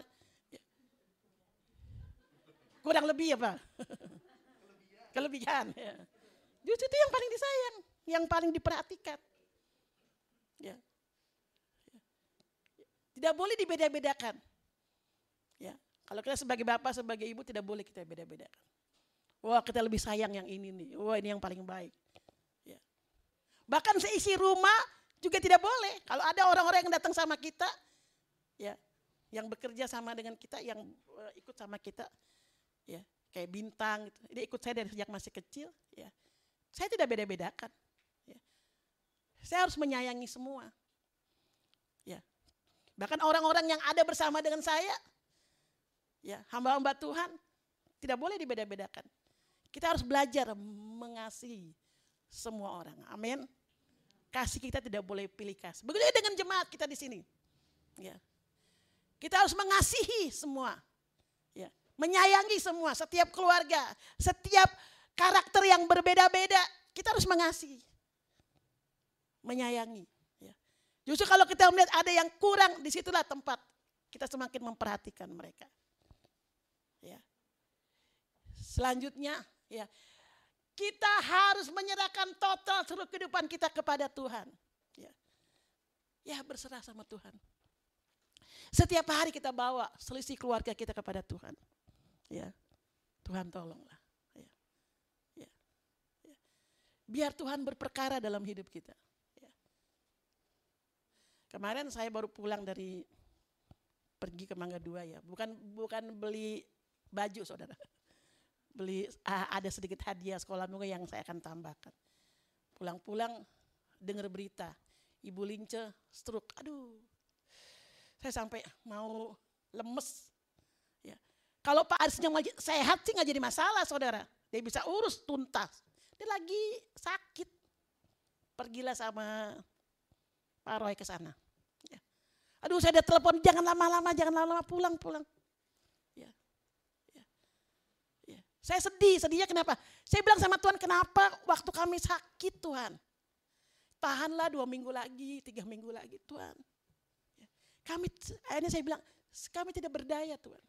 Kurang lebih apa? Kelebihan. Ya. Justru itu yang paling disayang, yang paling diperhatikan. Ya. Tidak boleh dibeda-bedakan. Ya, kalau kita sebagai bapak, sebagai ibu tidak boleh kita beda-bedakan. Wah kita lebih sayang yang ini nih. Wah ini yang paling baik. Ya. Bahkan seisi rumah juga tidak boleh. Kalau ada orang-orang yang datang sama kita, ya, yang bekerja sama dengan kita, yang uh, ikut sama kita, ya, kayak bintang, gitu. dia ikut saya dari sejak masih kecil, ya, saya tidak beda-bedakan. Ya. Saya harus menyayangi semua. Ya. Bahkan orang-orang yang ada bersama dengan saya, ya, hamba-hamba Tuhan, tidak boleh dibeda-bedakan. Kita harus belajar mengasihi semua orang. Amin. Kasih kita tidak boleh pilih kasih. Begitu dengan jemaat kita di sini. Ya. Kita harus mengasihi semua. Ya. Menyayangi semua, setiap keluarga, setiap karakter yang berbeda-beda, kita harus mengasihi. Menyayangi. Ya. Justru kalau kita melihat ada yang kurang, di situlah tempat kita semakin memperhatikan mereka. Ya. Selanjutnya, ya kita harus menyerahkan total seluruh kehidupan kita kepada Tuhan. Ya, ya berserah sama Tuhan. Setiap hari kita bawa selisih keluarga kita kepada Tuhan. Ya, Tuhan tolonglah. Ya, ya, ya. Biar Tuhan berperkara dalam hidup kita. Ya. Kemarin saya baru pulang dari pergi ke Mangga Dua ya, bukan bukan beli baju saudara beli uh, ada sedikit hadiah sekolah minggu yang saya akan tambahkan. Pulang-pulang dengar berita, Ibu Lince stroke. Aduh. Saya sampai mau lemes. Ya. Kalau Pak Arisnya sehat sih nggak jadi masalah, Saudara. Dia bisa urus tuntas. Dia lagi sakit. Pergilah sama Pak Roy ke sana. Ya. Aduh saya ada telepon, jangan lama-lama, jangan lama-lama, pulang-pulang. Saya sedih, sedihnya kenapa? Saya bilang sama Tuhan, kenapa waktu kami sakit Tuhan? Tahanlah dua minggu lagi, tiga minggu lagi Tuhan. Ya. Kami, akhirnya saya bilang, kami tidak berdaya Tuhan.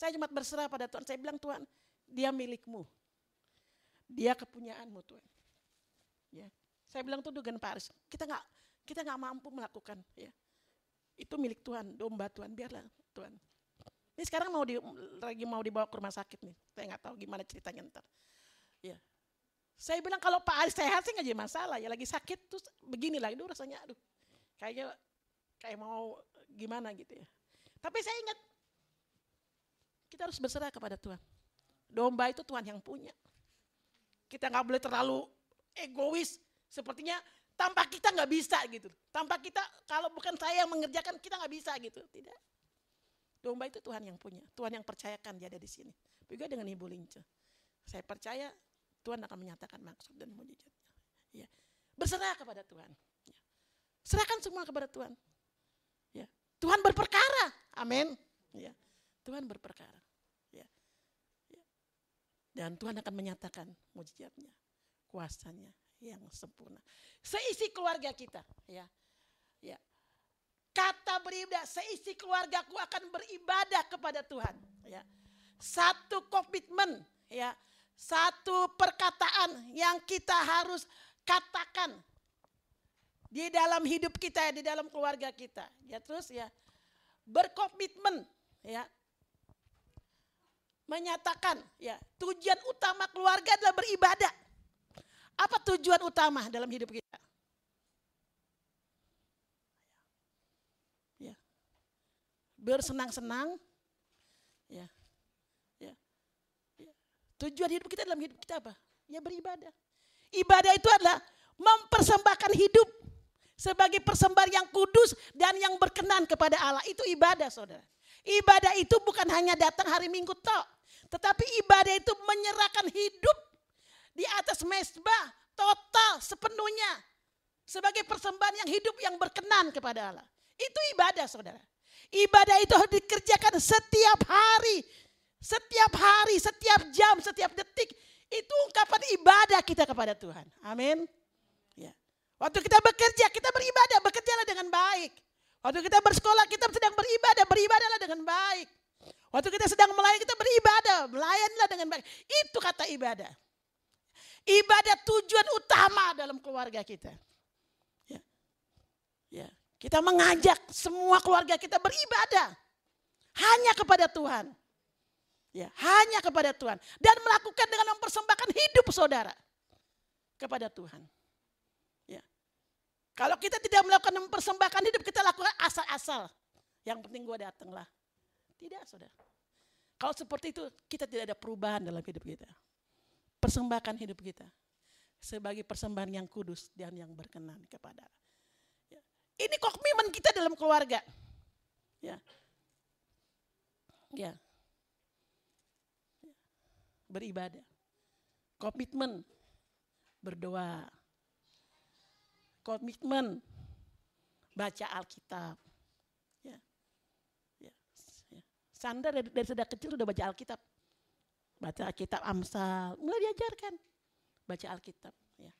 Saya cuma berserah pada Tuhan. Saya bilang Tuhan, dia milikmu. Dia kepunyaanmu Tuhan. Ya. Saya bilang tuh dengan Pak Aris, kita nggak kita nggak mampu melakukan ya. Itu milik Tuhan, domba Tuhan, biarlah Tuhan. Ini sekarang mau di, lagi mau dibawa ke rumah sakit nih. Saya nggak tahu gimana ceritanya ntar. Ya. Saya bilang kalau Pak Aris sehat sih nggak jadi masalah. Ya lagi sakit terus beginilah. Itu rasanya aduh. Kayaknya kayak mau gimana gitu ya. Tapi saya ingat kita harus berserah kepada Tuhan. Domba itu Tuhan yang punya. Kita nggak boleh terlalu egois. Sepertinya tanpa kita nggak bisa gitu. Tanpa kita, kalau bukan saya yang mengerjakan, kita nggak bisa gitu. Tidak. Domba itu Tuhan yang punya. Tuhan yang percayakan dia ada di sini. Juga dengan Ibu Lince. Saya percaya Tuhan akan menyatakan maksud dan mujizatnya. Ya. Berserah kepada Tuhan. Ya. Serahkan semua kepada Tuhan. Ya. Tuhan berperkara. Amin. Ya. Tuhan berperkara. Ya. Ya. Dan Tuhan akan menyatakan mujizatnya, kuasanya yang sempurna. Seisi keluarga kita, ya. Ya. Kata beribadah, seisi keluargaku akan beribadah kepada Tuhan, ya. Satu komitmen, ya. Satu perkataan yang kita harus katakan di dalam hidup kita, di dalam keluarga kita. Ya terus ya berkomitmen ya menyatakan ya tujuan utama keluarga adalah beribadah. Apa tujuan utama dalam hidup kita? Ya. Bersenang-senang ya. Ya. ya. Tujuan hidup kita dalam hidup kita apa? Ya beribadah. Ibadah itu adalah mempersembahkan hidup sebagai persembahan yang kudus dan yang berkenan kepada Allah. Itu ibadah saudara. Ibadah itu bukan hanya datang hari Minggu tok. Tetapi ibadah itu menyerahkan hidup di atas mesbah total sepenuhnya. Sebagai persembahan yang hidup yang berkenan kepada Allah. Itu ibadah saudara. Ibadah itu harus dikerjakan setiap hari. Setiap hari, setiap jam, setiap detik. Itu ungkapan ibadah kita kepada Tuhan. Amin. Ya. Waktu kita bekerja, kita beribadah, bekerjalah dengan baik. Waktu kita bersekolah, kita sedang beribadah, beribadahlah dengan baik. Waktu kita sedang melayani, kita beribadah, melayanilah dengan baik. Itu kata ibadah. Ibadah tujuan utama dalam keluarga kita. Ya. Ya. Kita mengajak semua keluarga kita beribadah. Hanya kepada Tuhan. Ya, hanya kepada Tuhan dan melakukan dengan mempersembahkan hidup saudara kepada Tuhan. Ya. Kalau kita tidak melakukan mempersembahkan hidup, kita lakukan asal-asal. Yang penting gue datang lah. Tidak, saudara. Kalau seperti itu, kita tidak ada perubahan dalam hidup kita. Persembahkan hidup kita sebagai persembahan yang kudus dan yang berkenan kepada ya. Ini komitmen kita dalam keluarga. Ya. Ya beribadah. Komitmen berdoa. Komitmen baca Alkitab. Ya. Ya. ya. Sandra dari, dari sejak kecil sudah baca Alkitab. Baca Alkitab Amsal, mulai diajarkan. Baca Alkitab. Ya.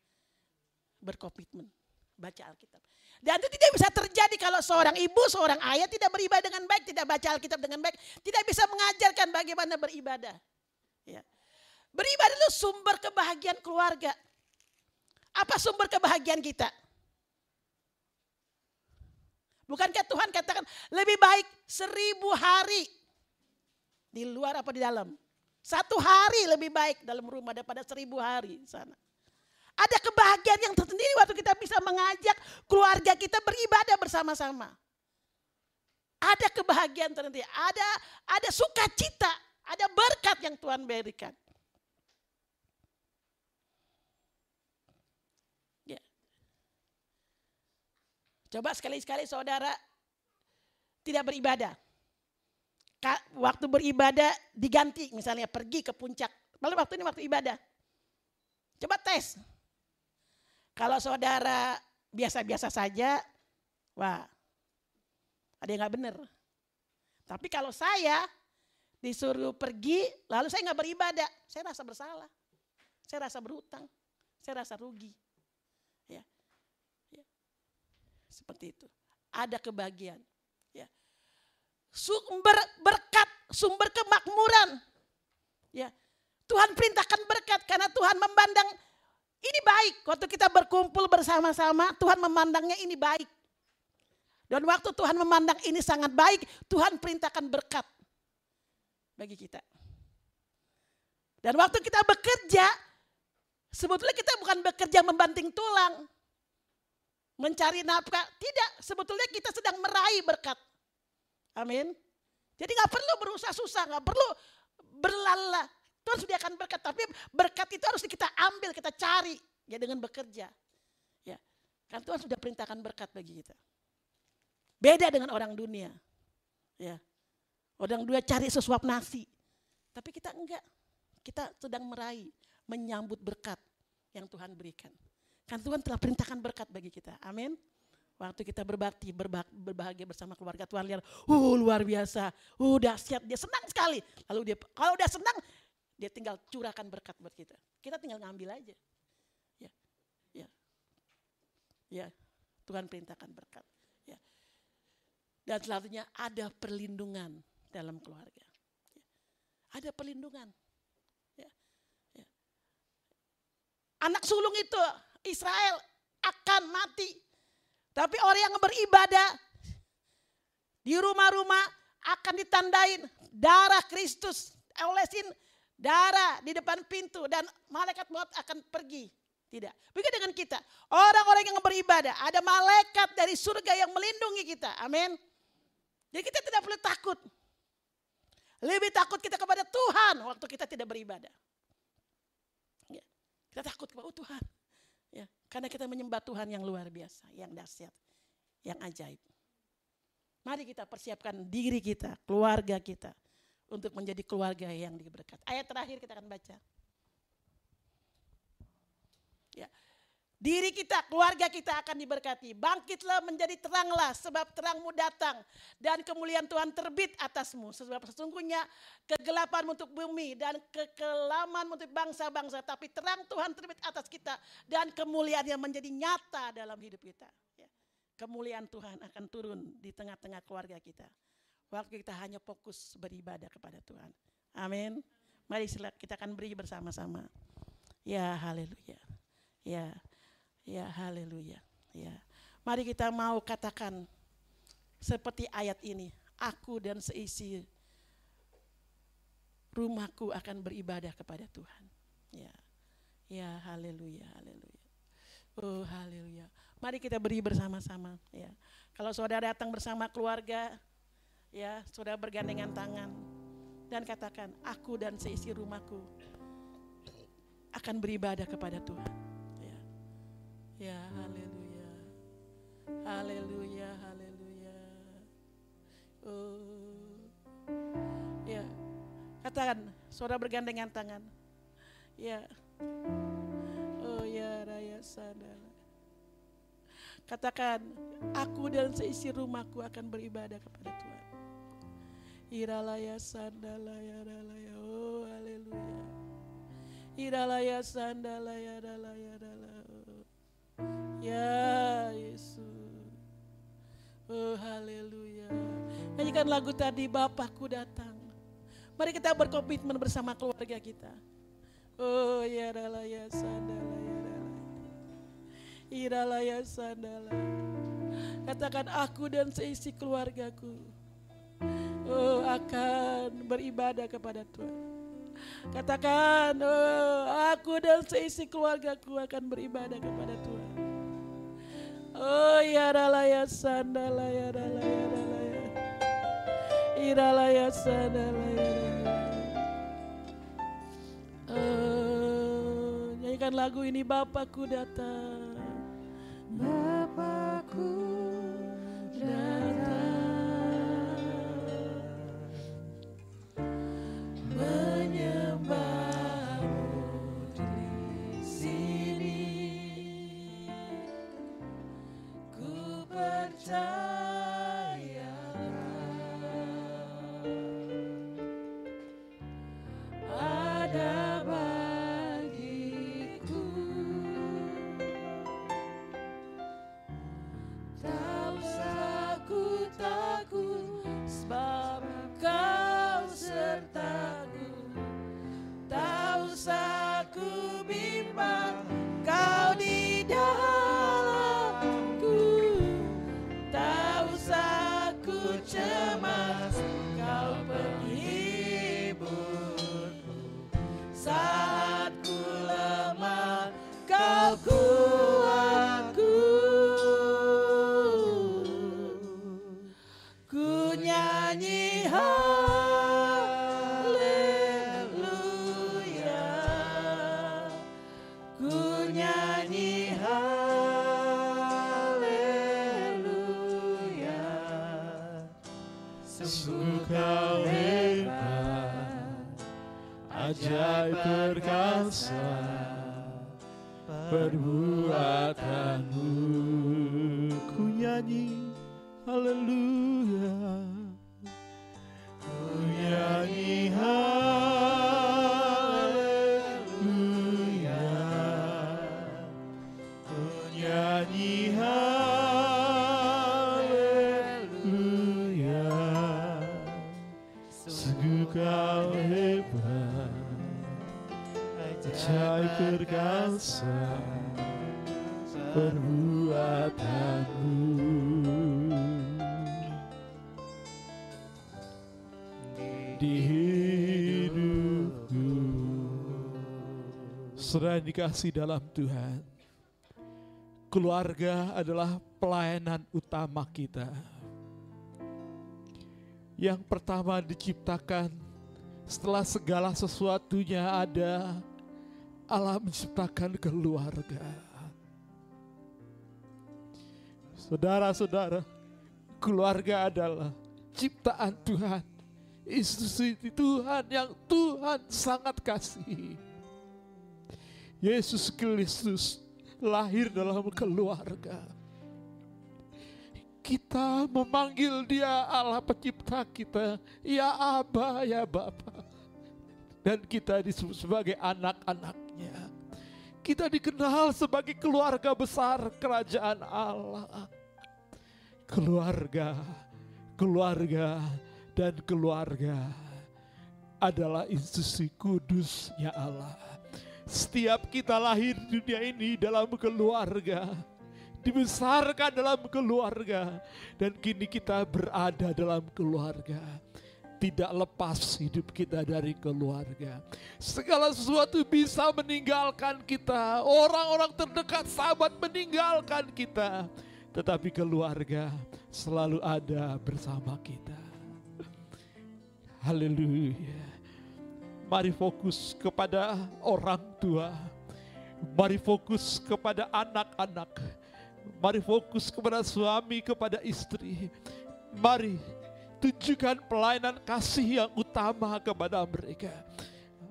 Berkomitmen baca Alkitab. Dan itu tidak bisa terjadi kalau seorang ibu, seorang ayah tidak beribadah dengan baik, tidak baca Alkitab dengan baik, tidak bisa mengajarkan bagaimana beribadah. Ya. Beribadah itu sumber kebahagiaan keluarga. Apa sumber kebahagiaan kita? Bukankah Tuhan katakan lebih baik seribu hari di luar apa di dalam? Satu hari lebih baik dalam rumah daripada seribu hari di sana. Ada kebahagiaan yang tersendiri waktu kita bisa mengajak keluarga kita beribadah bersama-sama. Ada kebahagiaan tersendiri, ada ada sukacita, ada berkat yang Tuhan berikan. Coba sekali-sekali saudara tidak beribadah. Waktu beribadah diganti misalnya pergi ke puncak. Lalu waktu ini waktu ibadah. Coba tes. Kalau saudara biasa-biasa saja, wah ada yang gak benar. Tapi kalau saya disuruh pergi, lalu saya nggak beribadah, saya rasa bersalah, saya rasa berhutang, saya rasa rugi. Seperti itu. Ada kebahagiaan. Sumber berkat, sumber kemakmuran. Ya. Tuhan perintahkan berkat karena Tuhan memandang ini baik. Waktu kita berkumpul bersama-sama, Tuhan memandangnya ini baik. Dan waktu Tuhan memandang ini sangat baik, Tuhan perintahkan berkat bagi kita. Dan waktu kita bekerja, sebetulnya kita bukan bekerja membanting tulang mencari nafkah. Tidak, sebetulnya kita sedang meraih berkat. Amin. Jadi nggak perlu berusaha susah, nggak perlu berlala. Tuhan sediakan berkat, tapi berkat itu harus kita ambil, kita cari ya dengan bekerja. Ya. Kan Tuhan sudah perintahkan berkat bagi kita. Beda dengan orang dunia. Ya. Orang dunia cari sesuap nasi. Tapi kita enggak. Kita sedang meraih, menyambut berkat yang Tuhan berikan. Kan Tuhan telah perintahkan berkat bagi kita. Amin. Waktu kita berbakti, berbah- berbahagia bersama keluarga Tuhan lihat, uh luar biasa, uh dahsyat, dia senang sekali. Lalu dia, kalau udah senang, dia tinggal curahkan berkat buat kita. Kita tinggal ngambil aja. Ya, ya, ya. Tuhan perintahkan berkat. Ya. Dan selanjutnya ada perlindungan dalam keluarga. Ya. Ada perlindungan. Ya. Ya. Anak sulung itu Israel akan mati. Tapi orang yang beribadah di rumah-rumah akan ditandain darah Kristus, olesin darah di depan pintu dan malaikat maut akan pergi. Tidak. Begitu dengan kita. Orang-orang yang beribadah, ada malaikat dari surga yang melindungi kita. Amin. Jadi kita tidak perlu takut. Lebih takut kita kepada Tuhan waktu kita tidak beribadah. Ya. Kita takut kepada oh Tuhan. Karena kita menyembah Tuhan yang luar biasa, yang dahsyat, yang ajaib. Mari kita persiapkan diri kita, keluarga kita untuk menjadi keluarga yang diberkat. Ayat terakhir kita akan baca. Ya. Diri kita, keluarga kita akan diberkati. Bangkitlah menjadi teranglah sebab terangmu datang dan kemuliaan Tuhan terbit atasmu. Sebab sesungguhnya kegelapan untuk bumi dan kekelaman untuk bangsa-bangsa. Tapi terang Tuhan terbit atas kita dan kemuliaannya menjadi nyata dalam hidup kita. Ya. Kemuliaan Tuhan akan turun di tengah-tengah keluarga kita. Waktu kita hanya fokus beribadah kepada Tuhan. Amin. Mari kita akan beri bersama-sama. Ya haleluya. Ya, ya haleluya. Ya. Mari kita mau katakan seperti ayat ini. Aku dan seisi rumahku akan beribadah kepada Tuhan. Ya, ya haleluya, haleluya. Oh haleluya. Mari kita beri bersama-sama. Ya. Kalau saudara datang bersama keluarga, ya saudara bergandengan tangan dan katakan, aku dan seisi rumahku akan beribadah kepada Tuhan. Ya, ya haleluya. Haleluya, haleluya. Oh. Ya. Katakan, saudara bergandengan tangan. Ya. Oh ya raya sadara. Katakan, aku dan seisi rumahku akan beribadah kepada Tuhan. Iralaya sandalaya ralaya. Oh haleluya. Iralaya sandalaya ralaya ralaya. Ya Yesus. Oh haleluya. Nyanyikan lagu tadi Bapakku datang. Mari kita berkomitmen bersama keluarga kita. Oh ya ralaya sandalaya ralaya. Iralaya sandala. Katakan aku dan seisi keluargaku. Oh akan beribadah kepada Tuhan. Katakan, oh, aku dan seisi keluargaku akan beribadah kepada Tuhan. Oh ya ralaya sandala ya ralaya ralaya. Iralaya sandala ya ralaya. Oh, nyanyikan lagu ini Bapakku datang. Bapakku Saudara yang dikasih dalam Tuhan. Keluarga adalah pelayanan utama kita. Yang pertama diciptakan setelah segala sesuatunya ada Allah menciptakan keluarga. Saudara-saudara Keluarga adalah ciptaan Tuhan. Institusi Tuhan yang Tuhan sangat kasih Yesus Kristus lahir dalam keluarga kita memanggil dia Allah pencipta kita, ya Aba, ya Bapa. Dan kita disebut sebagai anak-anaknya. Kita dikenal sebagai keluarga besar kerajaan Allah. Keluarga, keluarga, dan keluarga adalah institusi kudusnya Allah. Setiap kita lahir di dunia ini dalam keluarga, dibesarkan dalam keluarga dan kini kita berada dalam keluarga. Tidak lepas hidup kita dari keluarga. Segala sesuatu bisa meninggalkan kita. Orang-orang terdekat sahabat meninggalkan kita. Tetapi keluarga selalu ada bersama kita. Haleluya. Mari fokus kepada orang tua. Mari fokus kepada anak-anak. Mari fokus kepada suami, kepada istri. Mari tunjukkan pelayanan kasih yang utama kepada mereka.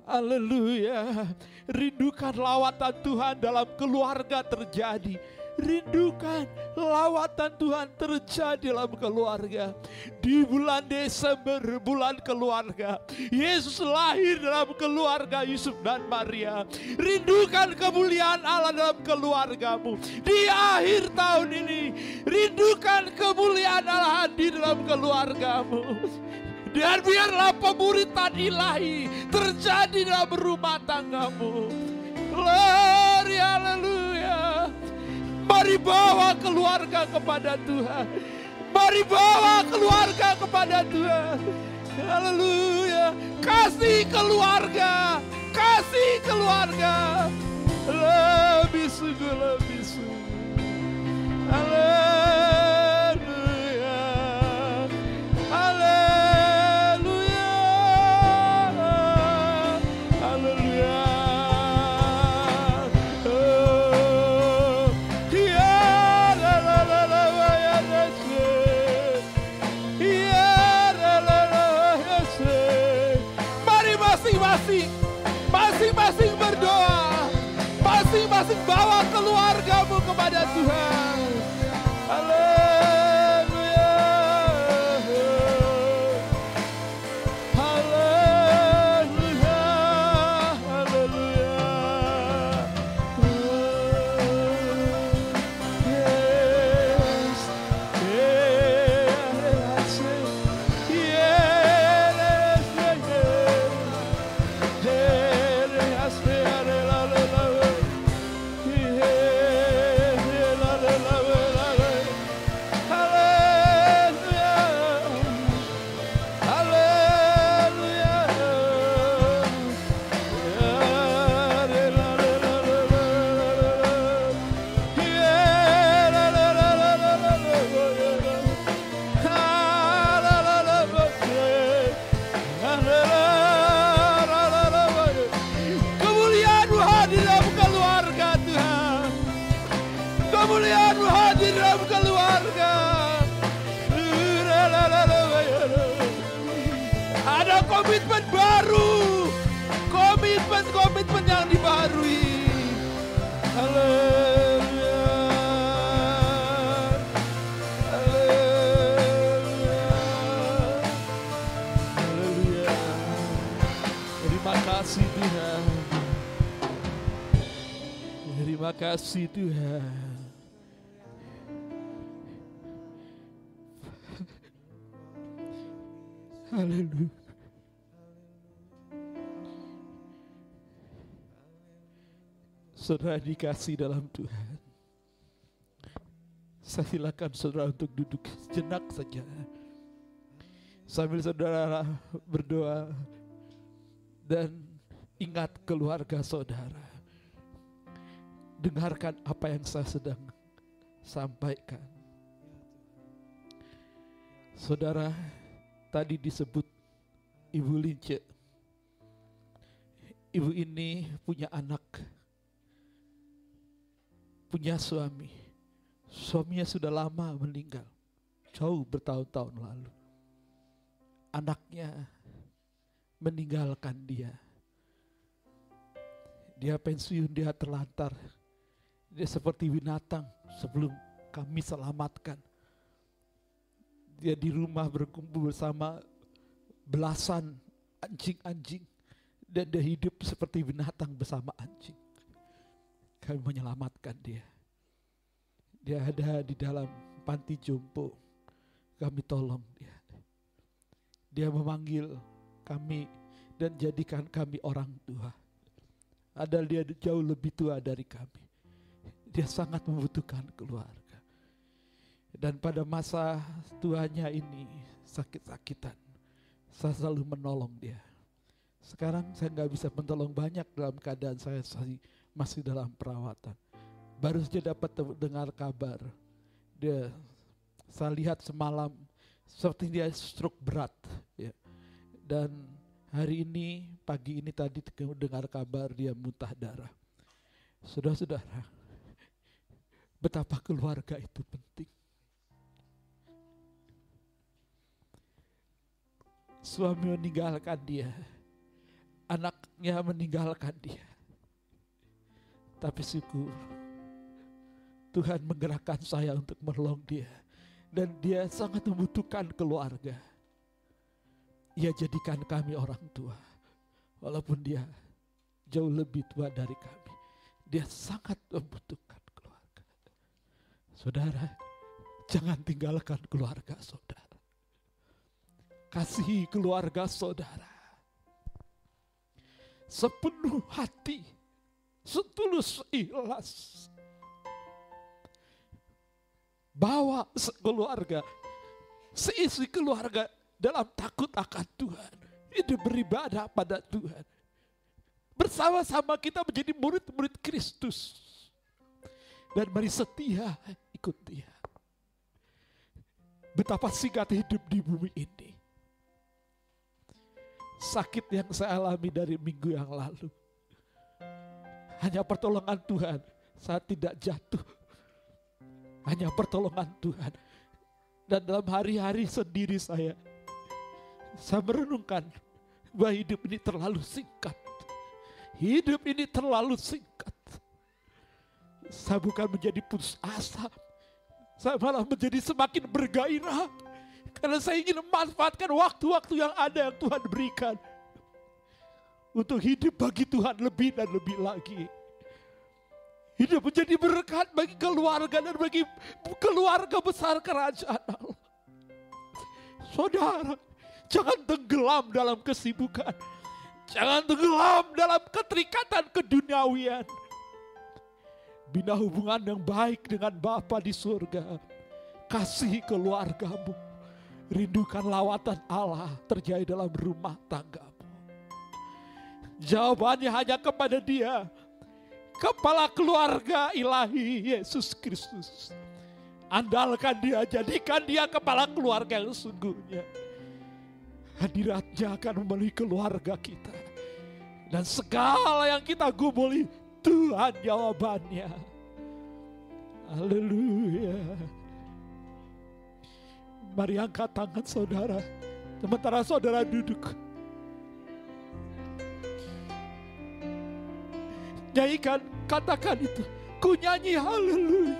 Haleluya. Rindukan lawatan Tuhan dalam keluarga terjadi. Rindukan lawatan Tuhan terjadi dalam keluarga. Di bulan Desember, bulan keluarga. Yesus lahir dalam keluarga Yusuf dan Maria. Rindukan kemuliaan Allah dalam keluargamu. Di akhir tahun ini, rindukan kemuliaan Allah hadir dalam keluargamu. Dan biarlah pemuritan ilahi terjadi dalam rumah tanggamu. Glory, haleluya. Mari bawa keluarga kepada Tuhan. Mari bawa keluarga kepada Tuhan. Haleluya. Kasih keluarga. Kasih keluarga. Lebih sungguh, lebih sungguh. Haleluya. Kasih Tuhan. Haleluya. Saudara dikasih dalam Tuhan. Saya silakan saudara untuk duduk sejenak saja. Sambil saudara berdoa dan ingat keluarga saudara. Dengarkan apa yang saya sedang sampaikan. Saudara, tadi disebut Ibu Lince. Ibu ini punya anak, punya suami. Suaminya sudah lama meninggal, jauh bertahun-tahun lalu. Anaknya meninggalkan dia. Dia pensiun, dia terlantar. Dia seperti binatang sebelum kami selamatkan. Dia di rumah berkumpul bersama belasan anjing-anjing dan dia hidup seperti binatang bersama anjing. Kami menyelamatkan dia. Dia ada di dalam panti jompo. Kami tolong dia. Dia memanggil kami dan jadikan kami orang tua. Ada dia jauh lebih tua dari kami. Dia sangat membutuhkan keluarga. Dan pada masa tuanya ini sakit-sakitan, saya selalu menolong dia. Sekarang saya nggak bisa menolong banyak dalam keadaan saya masih dalam perawatan. Baru saja dapat dengar kabar. Dia saya lihat semalam seperti dia stroke berat ya. Dan hari ini pagi ini tadi dengar kabar dia muntah darah. Saudara-saudara, betapa keluarga itu penting. Suami meninggalkan dia, anaknya meninggalkan dia. Tapi syukur, Tuhan menggerakkan saya untuk menolong dia. Dan dia sangat membutuhkan keluarga. Ia jadikan kami orang tua. Walaupun dia jauh lebih tua dari kami. Dia sangat membutuhkan. Saudara, jangan tinggalkan keluarga saudara. Kasihi keluarga saudara. Sepenuh hati, setulus ikhlas. Bawa keluarga, seisi keluarga dalam takut akan Tuhan. Hidup beribadah pada Tuhan. Bersama-sama kita menjadi murid-murid Kristus. Dan mari setia ikut dia. Betapa singkat hidup di bumi ini. Sakit yang saya alami dari minggu yang lalu. Hanya pertolongan Tuhan, saya tidak jatuh. Hanya pertolongan Tuhan. Dan dalam hari-hari sendiri saya, saya merenungkan bahwa hidup ini terlalu singkat. Hidup ini terlalu singkat. Saya bukan menjadi putus asa. Saya malah menjadi semakin bergairah. Karena saya ingin memanfaatkan waktu-waktu yang ada yang Tuhan berikan. Untuk hidup bagi Tuhan lebih dan lebih lagi. Hidup menjadi berkat bagi keluarga dan bagi keluarga besar kerajaan Allah. Saudara, jangan tenggelam dalam kesibukan. Jangan tenggelam dalam keterikatan keduniawian. Bina hubungan yang baik dengan Bapa di surga. Kasih keluargamu. Rindukan lawatan Allah terjadi dalam rumah tanggamu. Jawabannya hanya kepada dia. Kepala keluarga ilahi Yesus Kristus. Andalkan dia, jadikan dia kepala keluarga yang sungguhnya. Hadiratnya akan memenuhi keluarga kita. Dan segala yang kita gumuli, Tuhan jawabannya. Haleluya. Mari angkat tangan saudara. Sementara saudara duduk. Nyanyikan, katakan itu. Ku nyanyi haleluya.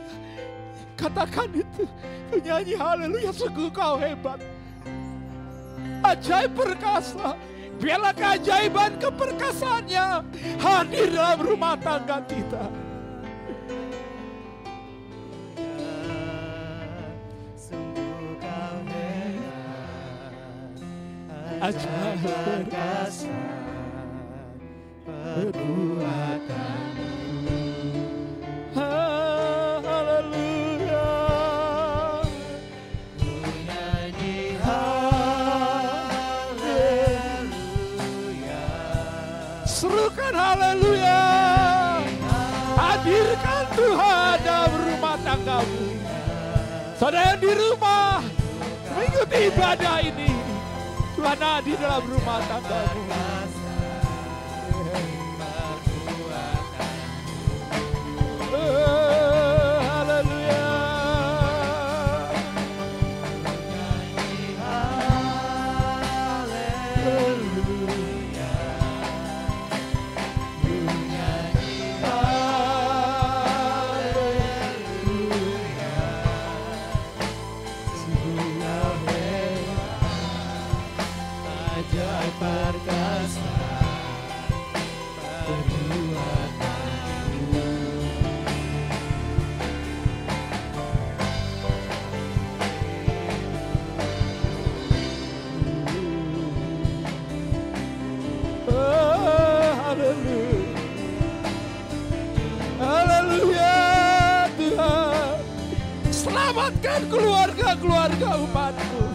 Katakan itu. Ku nyanyi haleluya. Sungguh kau hebat. Ajaib perkasa. Biarlah keajaiban keperkasaannya hadir dalam rumah tangga kita. Ajaib perkasa perbuatanmu Saudara yang di rumah, mengikuti ibadah ini. Tuhan hadir dalam rumah tanggamu. Eh, Selamatkan keluarga-keluarga umatmu.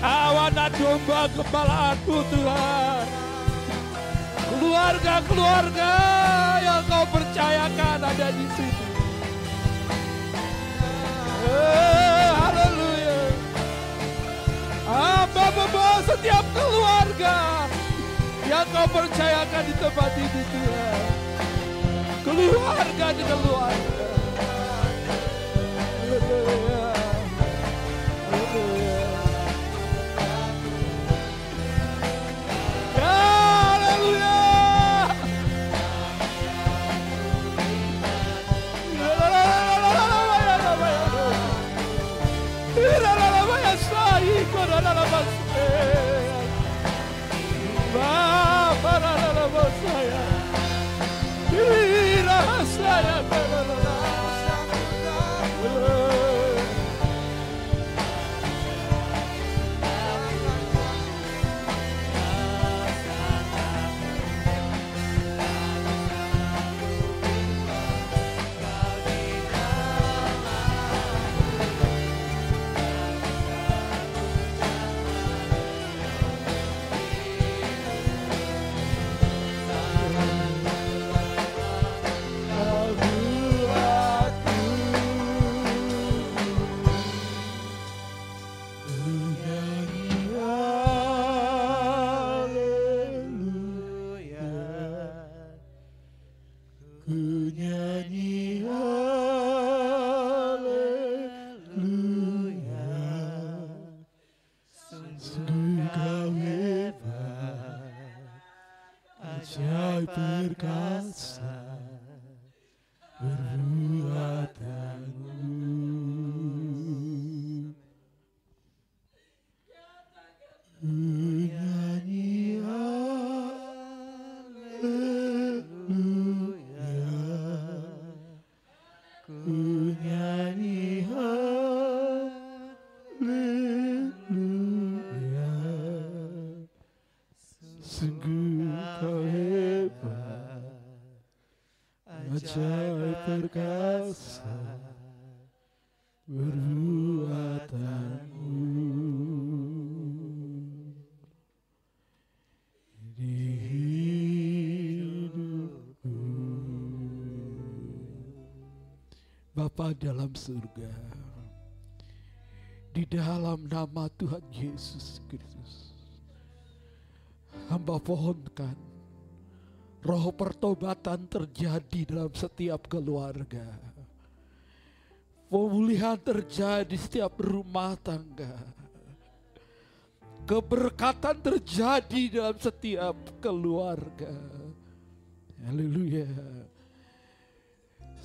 Awana domba kepalaku Tuhan. Keluarga-keluarga yang kau percayakan ada di sini. Eh, haleluya. Hamba membawa setiap keluarga yang kau percayakan di tempat ini Tuhan. Keluarga di keluarga. Messiah. Surga Di dalam nama Tuhan Yesus Kristus Hamba pohonkan Roh pertobatan terjadi dalam setiap keluarga. Pemulihan terjadi di setiap rumah tangga. Keberkatan terjadi dalam setiap keluarga. Haleluya.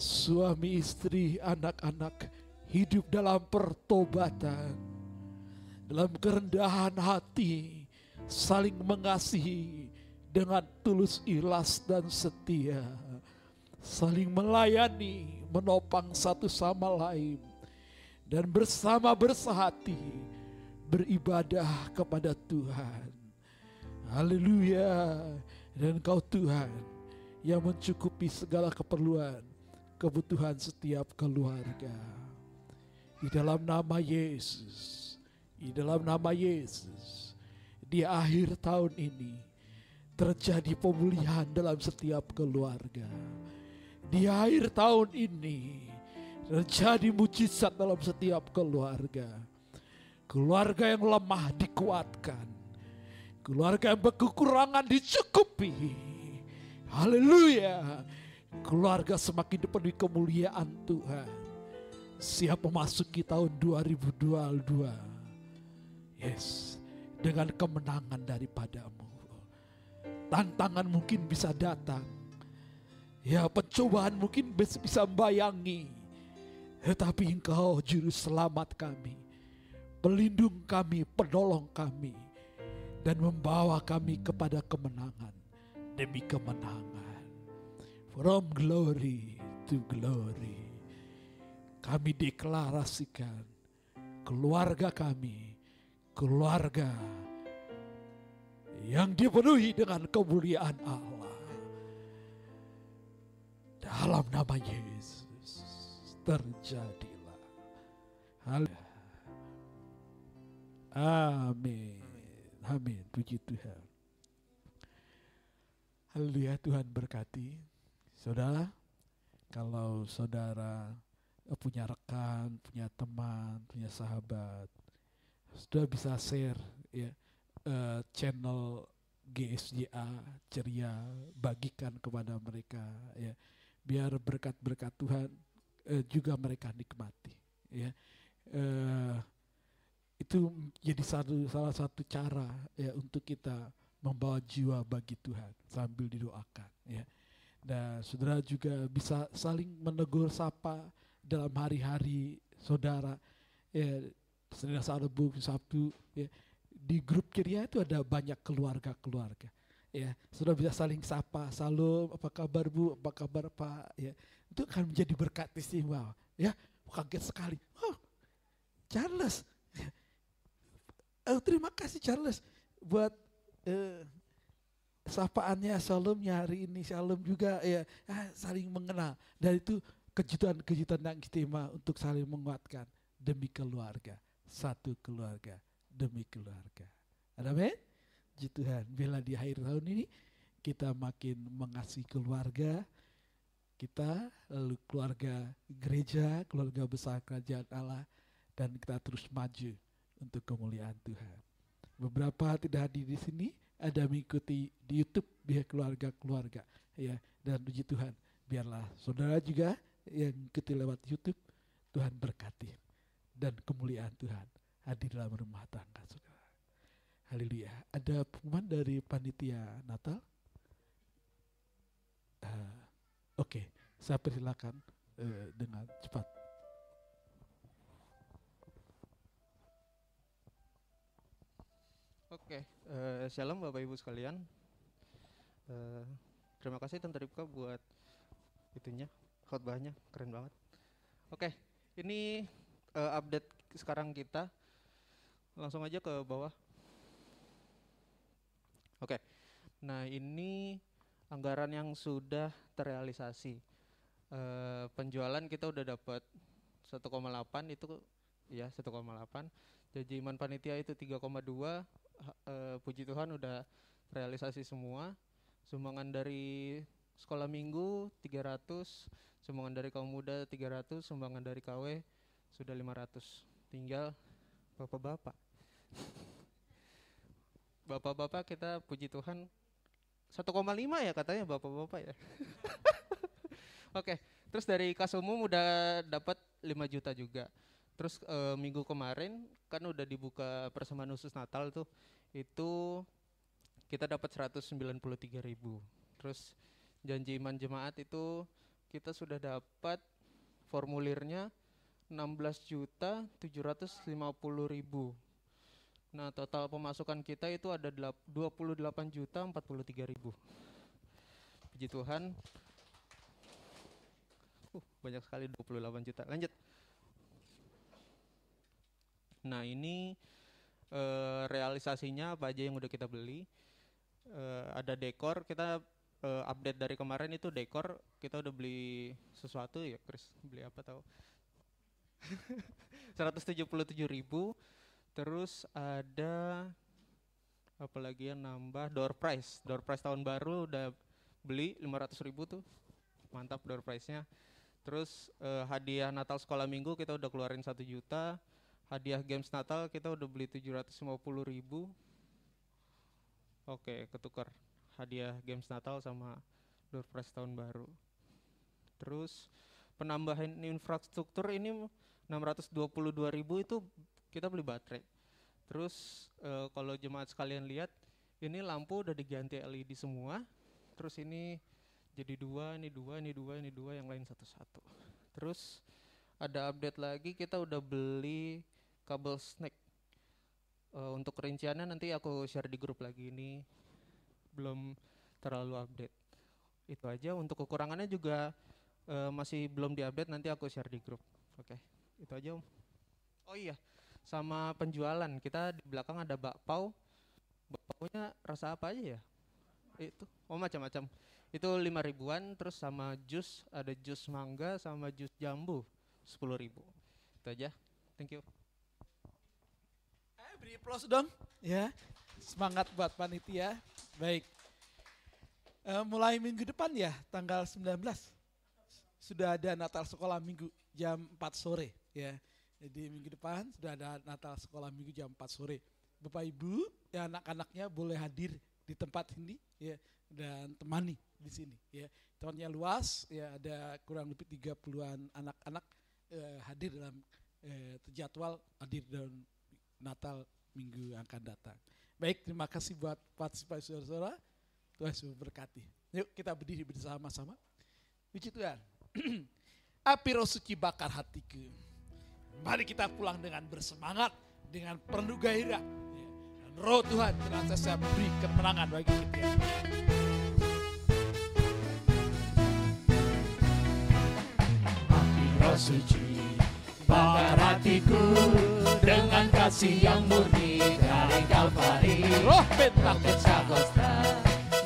Suami istri, anak-anak hidup dalam pertobatan. Dalam kerendahan hati, saling mengasihi dengan tulus ikhlas dan setia. Saling melayani, menopang satu sama lain. Dan bersama bersahati beribadah kepada Tuhan. Haleluya. Dan kau Tuhan yang mencukupi segala keperluan, kebutuhan setiap keluarga. Di dalam nama Yesus, di dalam nama Yesus, di akhir tahun ini terjadi pemulihan dalam setiap keluarga. Di akhir tahun ini terjadi mujizat dalam setiap keluarga. Keluarga yang lemah dikuatkan Keluarga yang berkekurangan dicukupi. Haleluya. Keluarga semakin dipenuhi kemuliaan Tuhan. Siap memasuki tahun 2022. Yes. Dengan kemenangan daripadamu. Tantangan mungkin bisa datang. Ya pencobaan mungkin bisa membayangi. Tetapi engkau juru selamat kami. Pelindung kami, penolong kami dan membawa kami kepada kemenangan demi kemenangan. From glory to glory. Kami deklarasikan keluarga kami, keluarga yang dipenuhi dengan kemuliaan Allah. Dalam nama Yesus terjadilah. Amin. Amin. Puji Tuhan. Haleluya Tuhan berkati. Saudara, kalau saudara punya rekan, punya teman, punya sahabat, sudah bisa share ya uh, channel GSJA ceria bagikan kepada mereka ya biar berkat-berkat Tuhan uh, juga mereka nikmati ya uh, itu jadi satu salah satu cara ya untuk kita membawa jiwa bagi Tuhan sambil didoakan ya. Dan saudara juga bisa saling menegur sapa dalam hari-hari saudara. Ya Senin Rabu Sabtu ya. Di grup ceria itu ada banyak keluarga-keluarga ya. Sudah bisa saling sapa salam apa kabar bu? Apa kabar pak? Ya. Itu akan menjadi berkat istimewa ya. Kaget sekali. Oh Charles. Oh, terima kasih Charles buat uh, sapaannya Shalomnya hari ini Shalom juga ya ah, saling mengenal dan itu kejutan-kejutan yang istimewa untuk saling menguatkan demi keluarga satu keluarga demi keluarga. Ada men? Tuhan. Bila di akhir tahun ini kita makin mengasihi keluarga kita, lalu keluarga gereja, keluarga besar kerajaan Allah, dan kita terus maju untuk kemuliaan Tuhan. Beberapa tidak hadir di sini, ada mengikuti di YouTube biar keluarga-keluarga ya dan puji Tuhan biarlah saudara juga yang ikuti lewat YouTube Tuhan berkati dan kemuliaan Tuhan hadir dalam rumah tangga saudara. Haleluya. Ada pengumuman dari panitia Natal? Uh, Oke, okay. saya persilakan uh, dengan cepat. Oke, uh, shalom Bapak Ibu sekalian. Uh, terima kasih Tante Ripka buat itunya, khotbahnya keren banget. Oke, ini uh, update sekarang kita. Langsung aja ke bawah. Oke, nah ini anggaran yang sudah terrealisasi. Uh, penjualan kita udah dapat 1,8 itu ya 1,8. Jadi iman panitia itu 3,2 uh, puji Tuhan udah realisasi semua. Sumbangan dari sekolah minggu 300, sumbangan dari kaum muda 300, sumbangan dari KW sudah 500. Tinggal bapak-bapak. Bapak-bapak kita puji Tuhan 1,5 ya katanya bapak-bapak ya. Oke, terus dari kas umum udah dapat 5 juta juga. Terus e, minggu kemarin kan udah dibuka persembahan khusus Natal tuh. Itu kita dapat 193 ribu. Terus janji iman jemaat itu kita sudah dapat formulirnya 16 juta 750 ribu. Nah total pemasukan kita itu ada delap- 28 juta 43 ribu. Puji Tuhan. Uh, banyak sekali 28 juta. Lanjut. Nah ini eh, realisasinya apa aja yang udah kita beli. Eh, ada dekor kita eh, update dari kemarin itu dekor kita udah beli sesuatu ya Chris? Beli apa tahu 177 ribu. Terus ada apa lagi yang nambah door prize. Door prize tahun baru udah beli 500 ribu tuh. Mantap door prize-nya. Terus eh, hadiah Natal sekolah minggu kita udah keluarin satu juta hadiah games Natal kita udah beli 750 ribu. Oke ketukar hadiah games Natal sama door prize tahun baru. Terus penambahan infrastruktur ini 622 ribu itu kita beli baterai. Terus eh, kalau jemaat sekalian lihat ini lampu udah diganti LED semua. Terus ini jadi dua ini dua ini dua ini dua yang lain satu-satu. Terus ada update lagi kita udah beli kabel snack Eh, untuk rinciannya nanti aku share di grup lagi. Ini belum terlalu update. Itu aja. Untuk kekurangannya juga eh, masih belum diupdate. Nanti aku share di grup. Oke. Itu aja om. Oh iya. Sama penjualan. Kita di belakang ada bakpao. Bakpaunya rasa apa aja ya? Itu. Oh macam-macam. Itu lima ribuan terus sama jus. Ada jus mangga sama jus jambu. Sepuluh ribu. Itu aja. Thank you beri plus dong, ya. Semangat buat panitia. Baik. Eh, mulai minggu depan ya, tanggal 19. Sudah ada Natal sekolah minggu jam 4 sore, ya. Jadi minggu depan sudah ada Natal sekolah minggu jam 4 sore. Bapak Ibu, ya anak-anaknya boleh hadir di tempat ini, ya, dan temani di sini, ya. Tempatnya luas, ya ada kurang lebih 30-an anak-anak eh, hadir dalam eh, terjadwal hadir dalam Natal minggu yang akan datang. Baik, terima kasih buat partisipasi saudara-saudara. Tuhan Yesus memberkati. Yuk kita berdiri bersama-sama. Puji Tuhan. Api roh bakar hatiku. Mari kita pulang dengan bersemangat, dengan penuh gairah. Dan roh Tuhan senantiasa beri kemenangan bagi kita. Api roh bakar hatiku dengan kasih yang murni dari Kalvari. Roh bentak Pentakosta,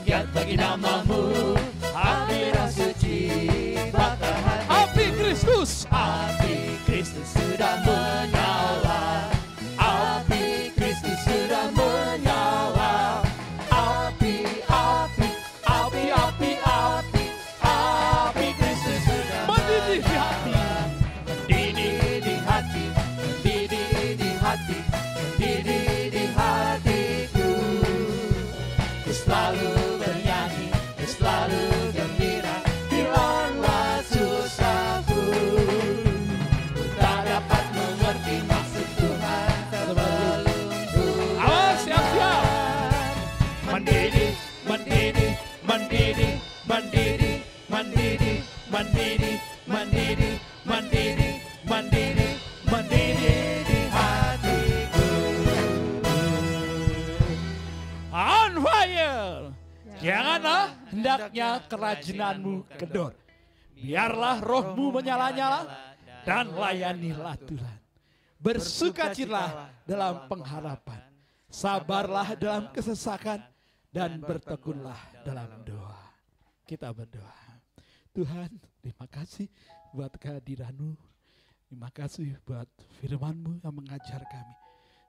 giat bagi namamu. Api roh suci bakar hati. Api Kristus. Api Kristus sudah menyala. Hendaknya kerajinanmu kendor. Biarlah rohmu menyala-nyala dan layanilah Tuhan. Bersukacitalah dalam pengharapan. Sabarlah dalam kesesakan dan bertekunlah dalam doa. Kita berdoa. Tuhan, terima kasih buat kehadiranmu. Terima kasih buat firmanmu yang mengajar kami.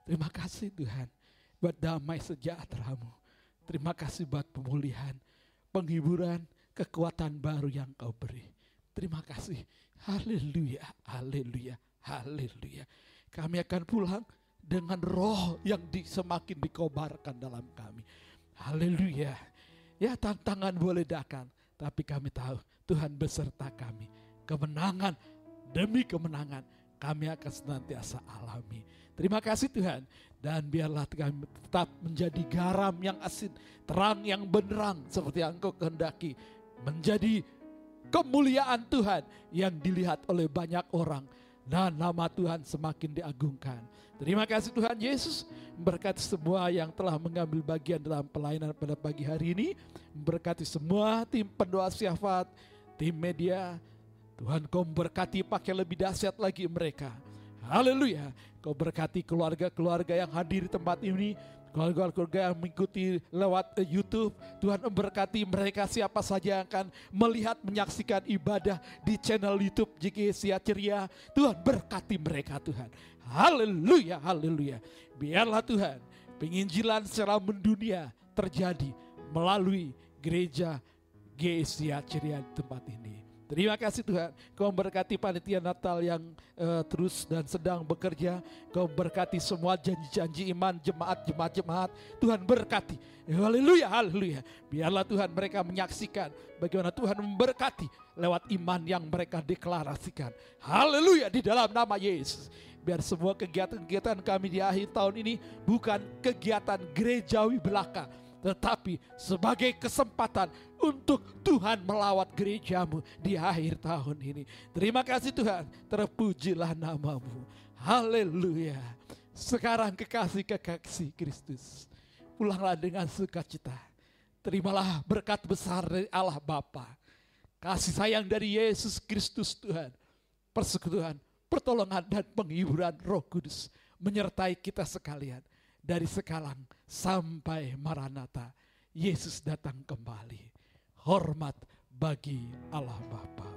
Terima kasih Tuhan buat damai sejahteramu. Terima kasih buat pemulihan, penghiburan, kekuatan baru yang kau beri. Terima kasih. Haleluya, haleluya, haleluya. Kami akan pulang dengan roh yang di, semakin dikobarkan dalam kami. Haleluya. Ya tantangan boleh datang, tapi kami tahu Tuhan beserta kami. Kemenangan demi kemenangan kami akan senantiasa alami. Terima kasih Tuhan. Dan biarlah kami tetap menjadi garam yang asin, terang yang benderang seperti yang engkau kehendaki menjadi kemuliaan Tuhan yang dilihat oleh banyak orang dan nama Tuhan semakin diagungkan. Terima kasih Tuhan Yesus berkati semua yang telah mengambil bagian dalam pelayanan pada pagi hari ini. Berkati semua tim pendoa syafat, tim media. Tuhan kau berkati pakai lebih dahsyat lagi mereka. Haleluya. Kau berkati keluarga-keluarga yang hadir di tempat ini keluarga-keluarga yang mengikuti lewat YouTube. Tuhan memberkati mereka siapa saja yang akan melihat menyaksikan ibadah di channel YouTube JKSIA Ceria. Tuhan berkati mereka Tuhan. Haleluya, haleluya. Biarlah Tuhan penginjilan secara mendunia terjadi melalui gereja GSIA Ceria di tempat ini. Terima kasih Tuhan, Kau berkati panitia Natal yang uh, terus dan sedang bekerja. Kau berkati semua janji-janji iman jemaat, jemaat, jemaat. Tuhan berkati. Haleluya, haleluya. Biarlah Tuhan mereka menyaksikan bagaimana Tuhan memberkati lewat iman yang mereka deklarasikan. Haleluya di dalam nama Yesus. Biar semua kegiatan-kegiatan kami di akhir tahun ini bukan kegiatan gerejawi belaka, tetapi sebagai kesempatan untuk Tuhan melawat gerejamu di akhir tahun ini. Terima kasih Tuhan, terpujilah namamu. Haleluya. Sekarang kekasih kekasih Kristus, pulanglah dengan sukacita. Terimalah berkat besar dari Allah Bapa, kasih sayang dari Yesus Kristus Tuhan, persekutuan, pertolongan dan penghiburan Roh Kudus menyertai kita sekalian dari sekarang sampai Maranatha. Yesus datang kembali. Hormat bagi Allah Bapa.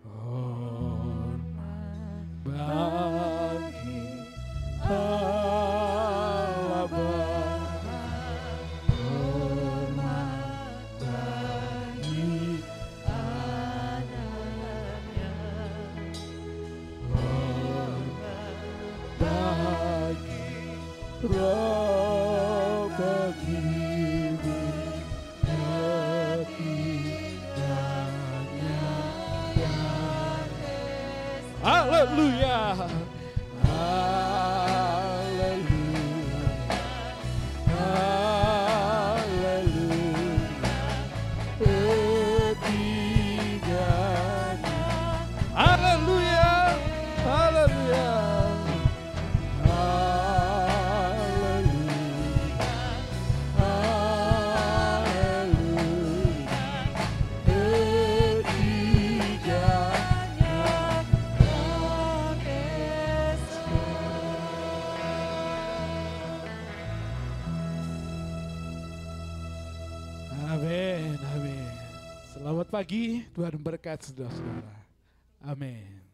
Hormat bagi Allah pagi, Tuhan berkat saudara-saudara. Amin.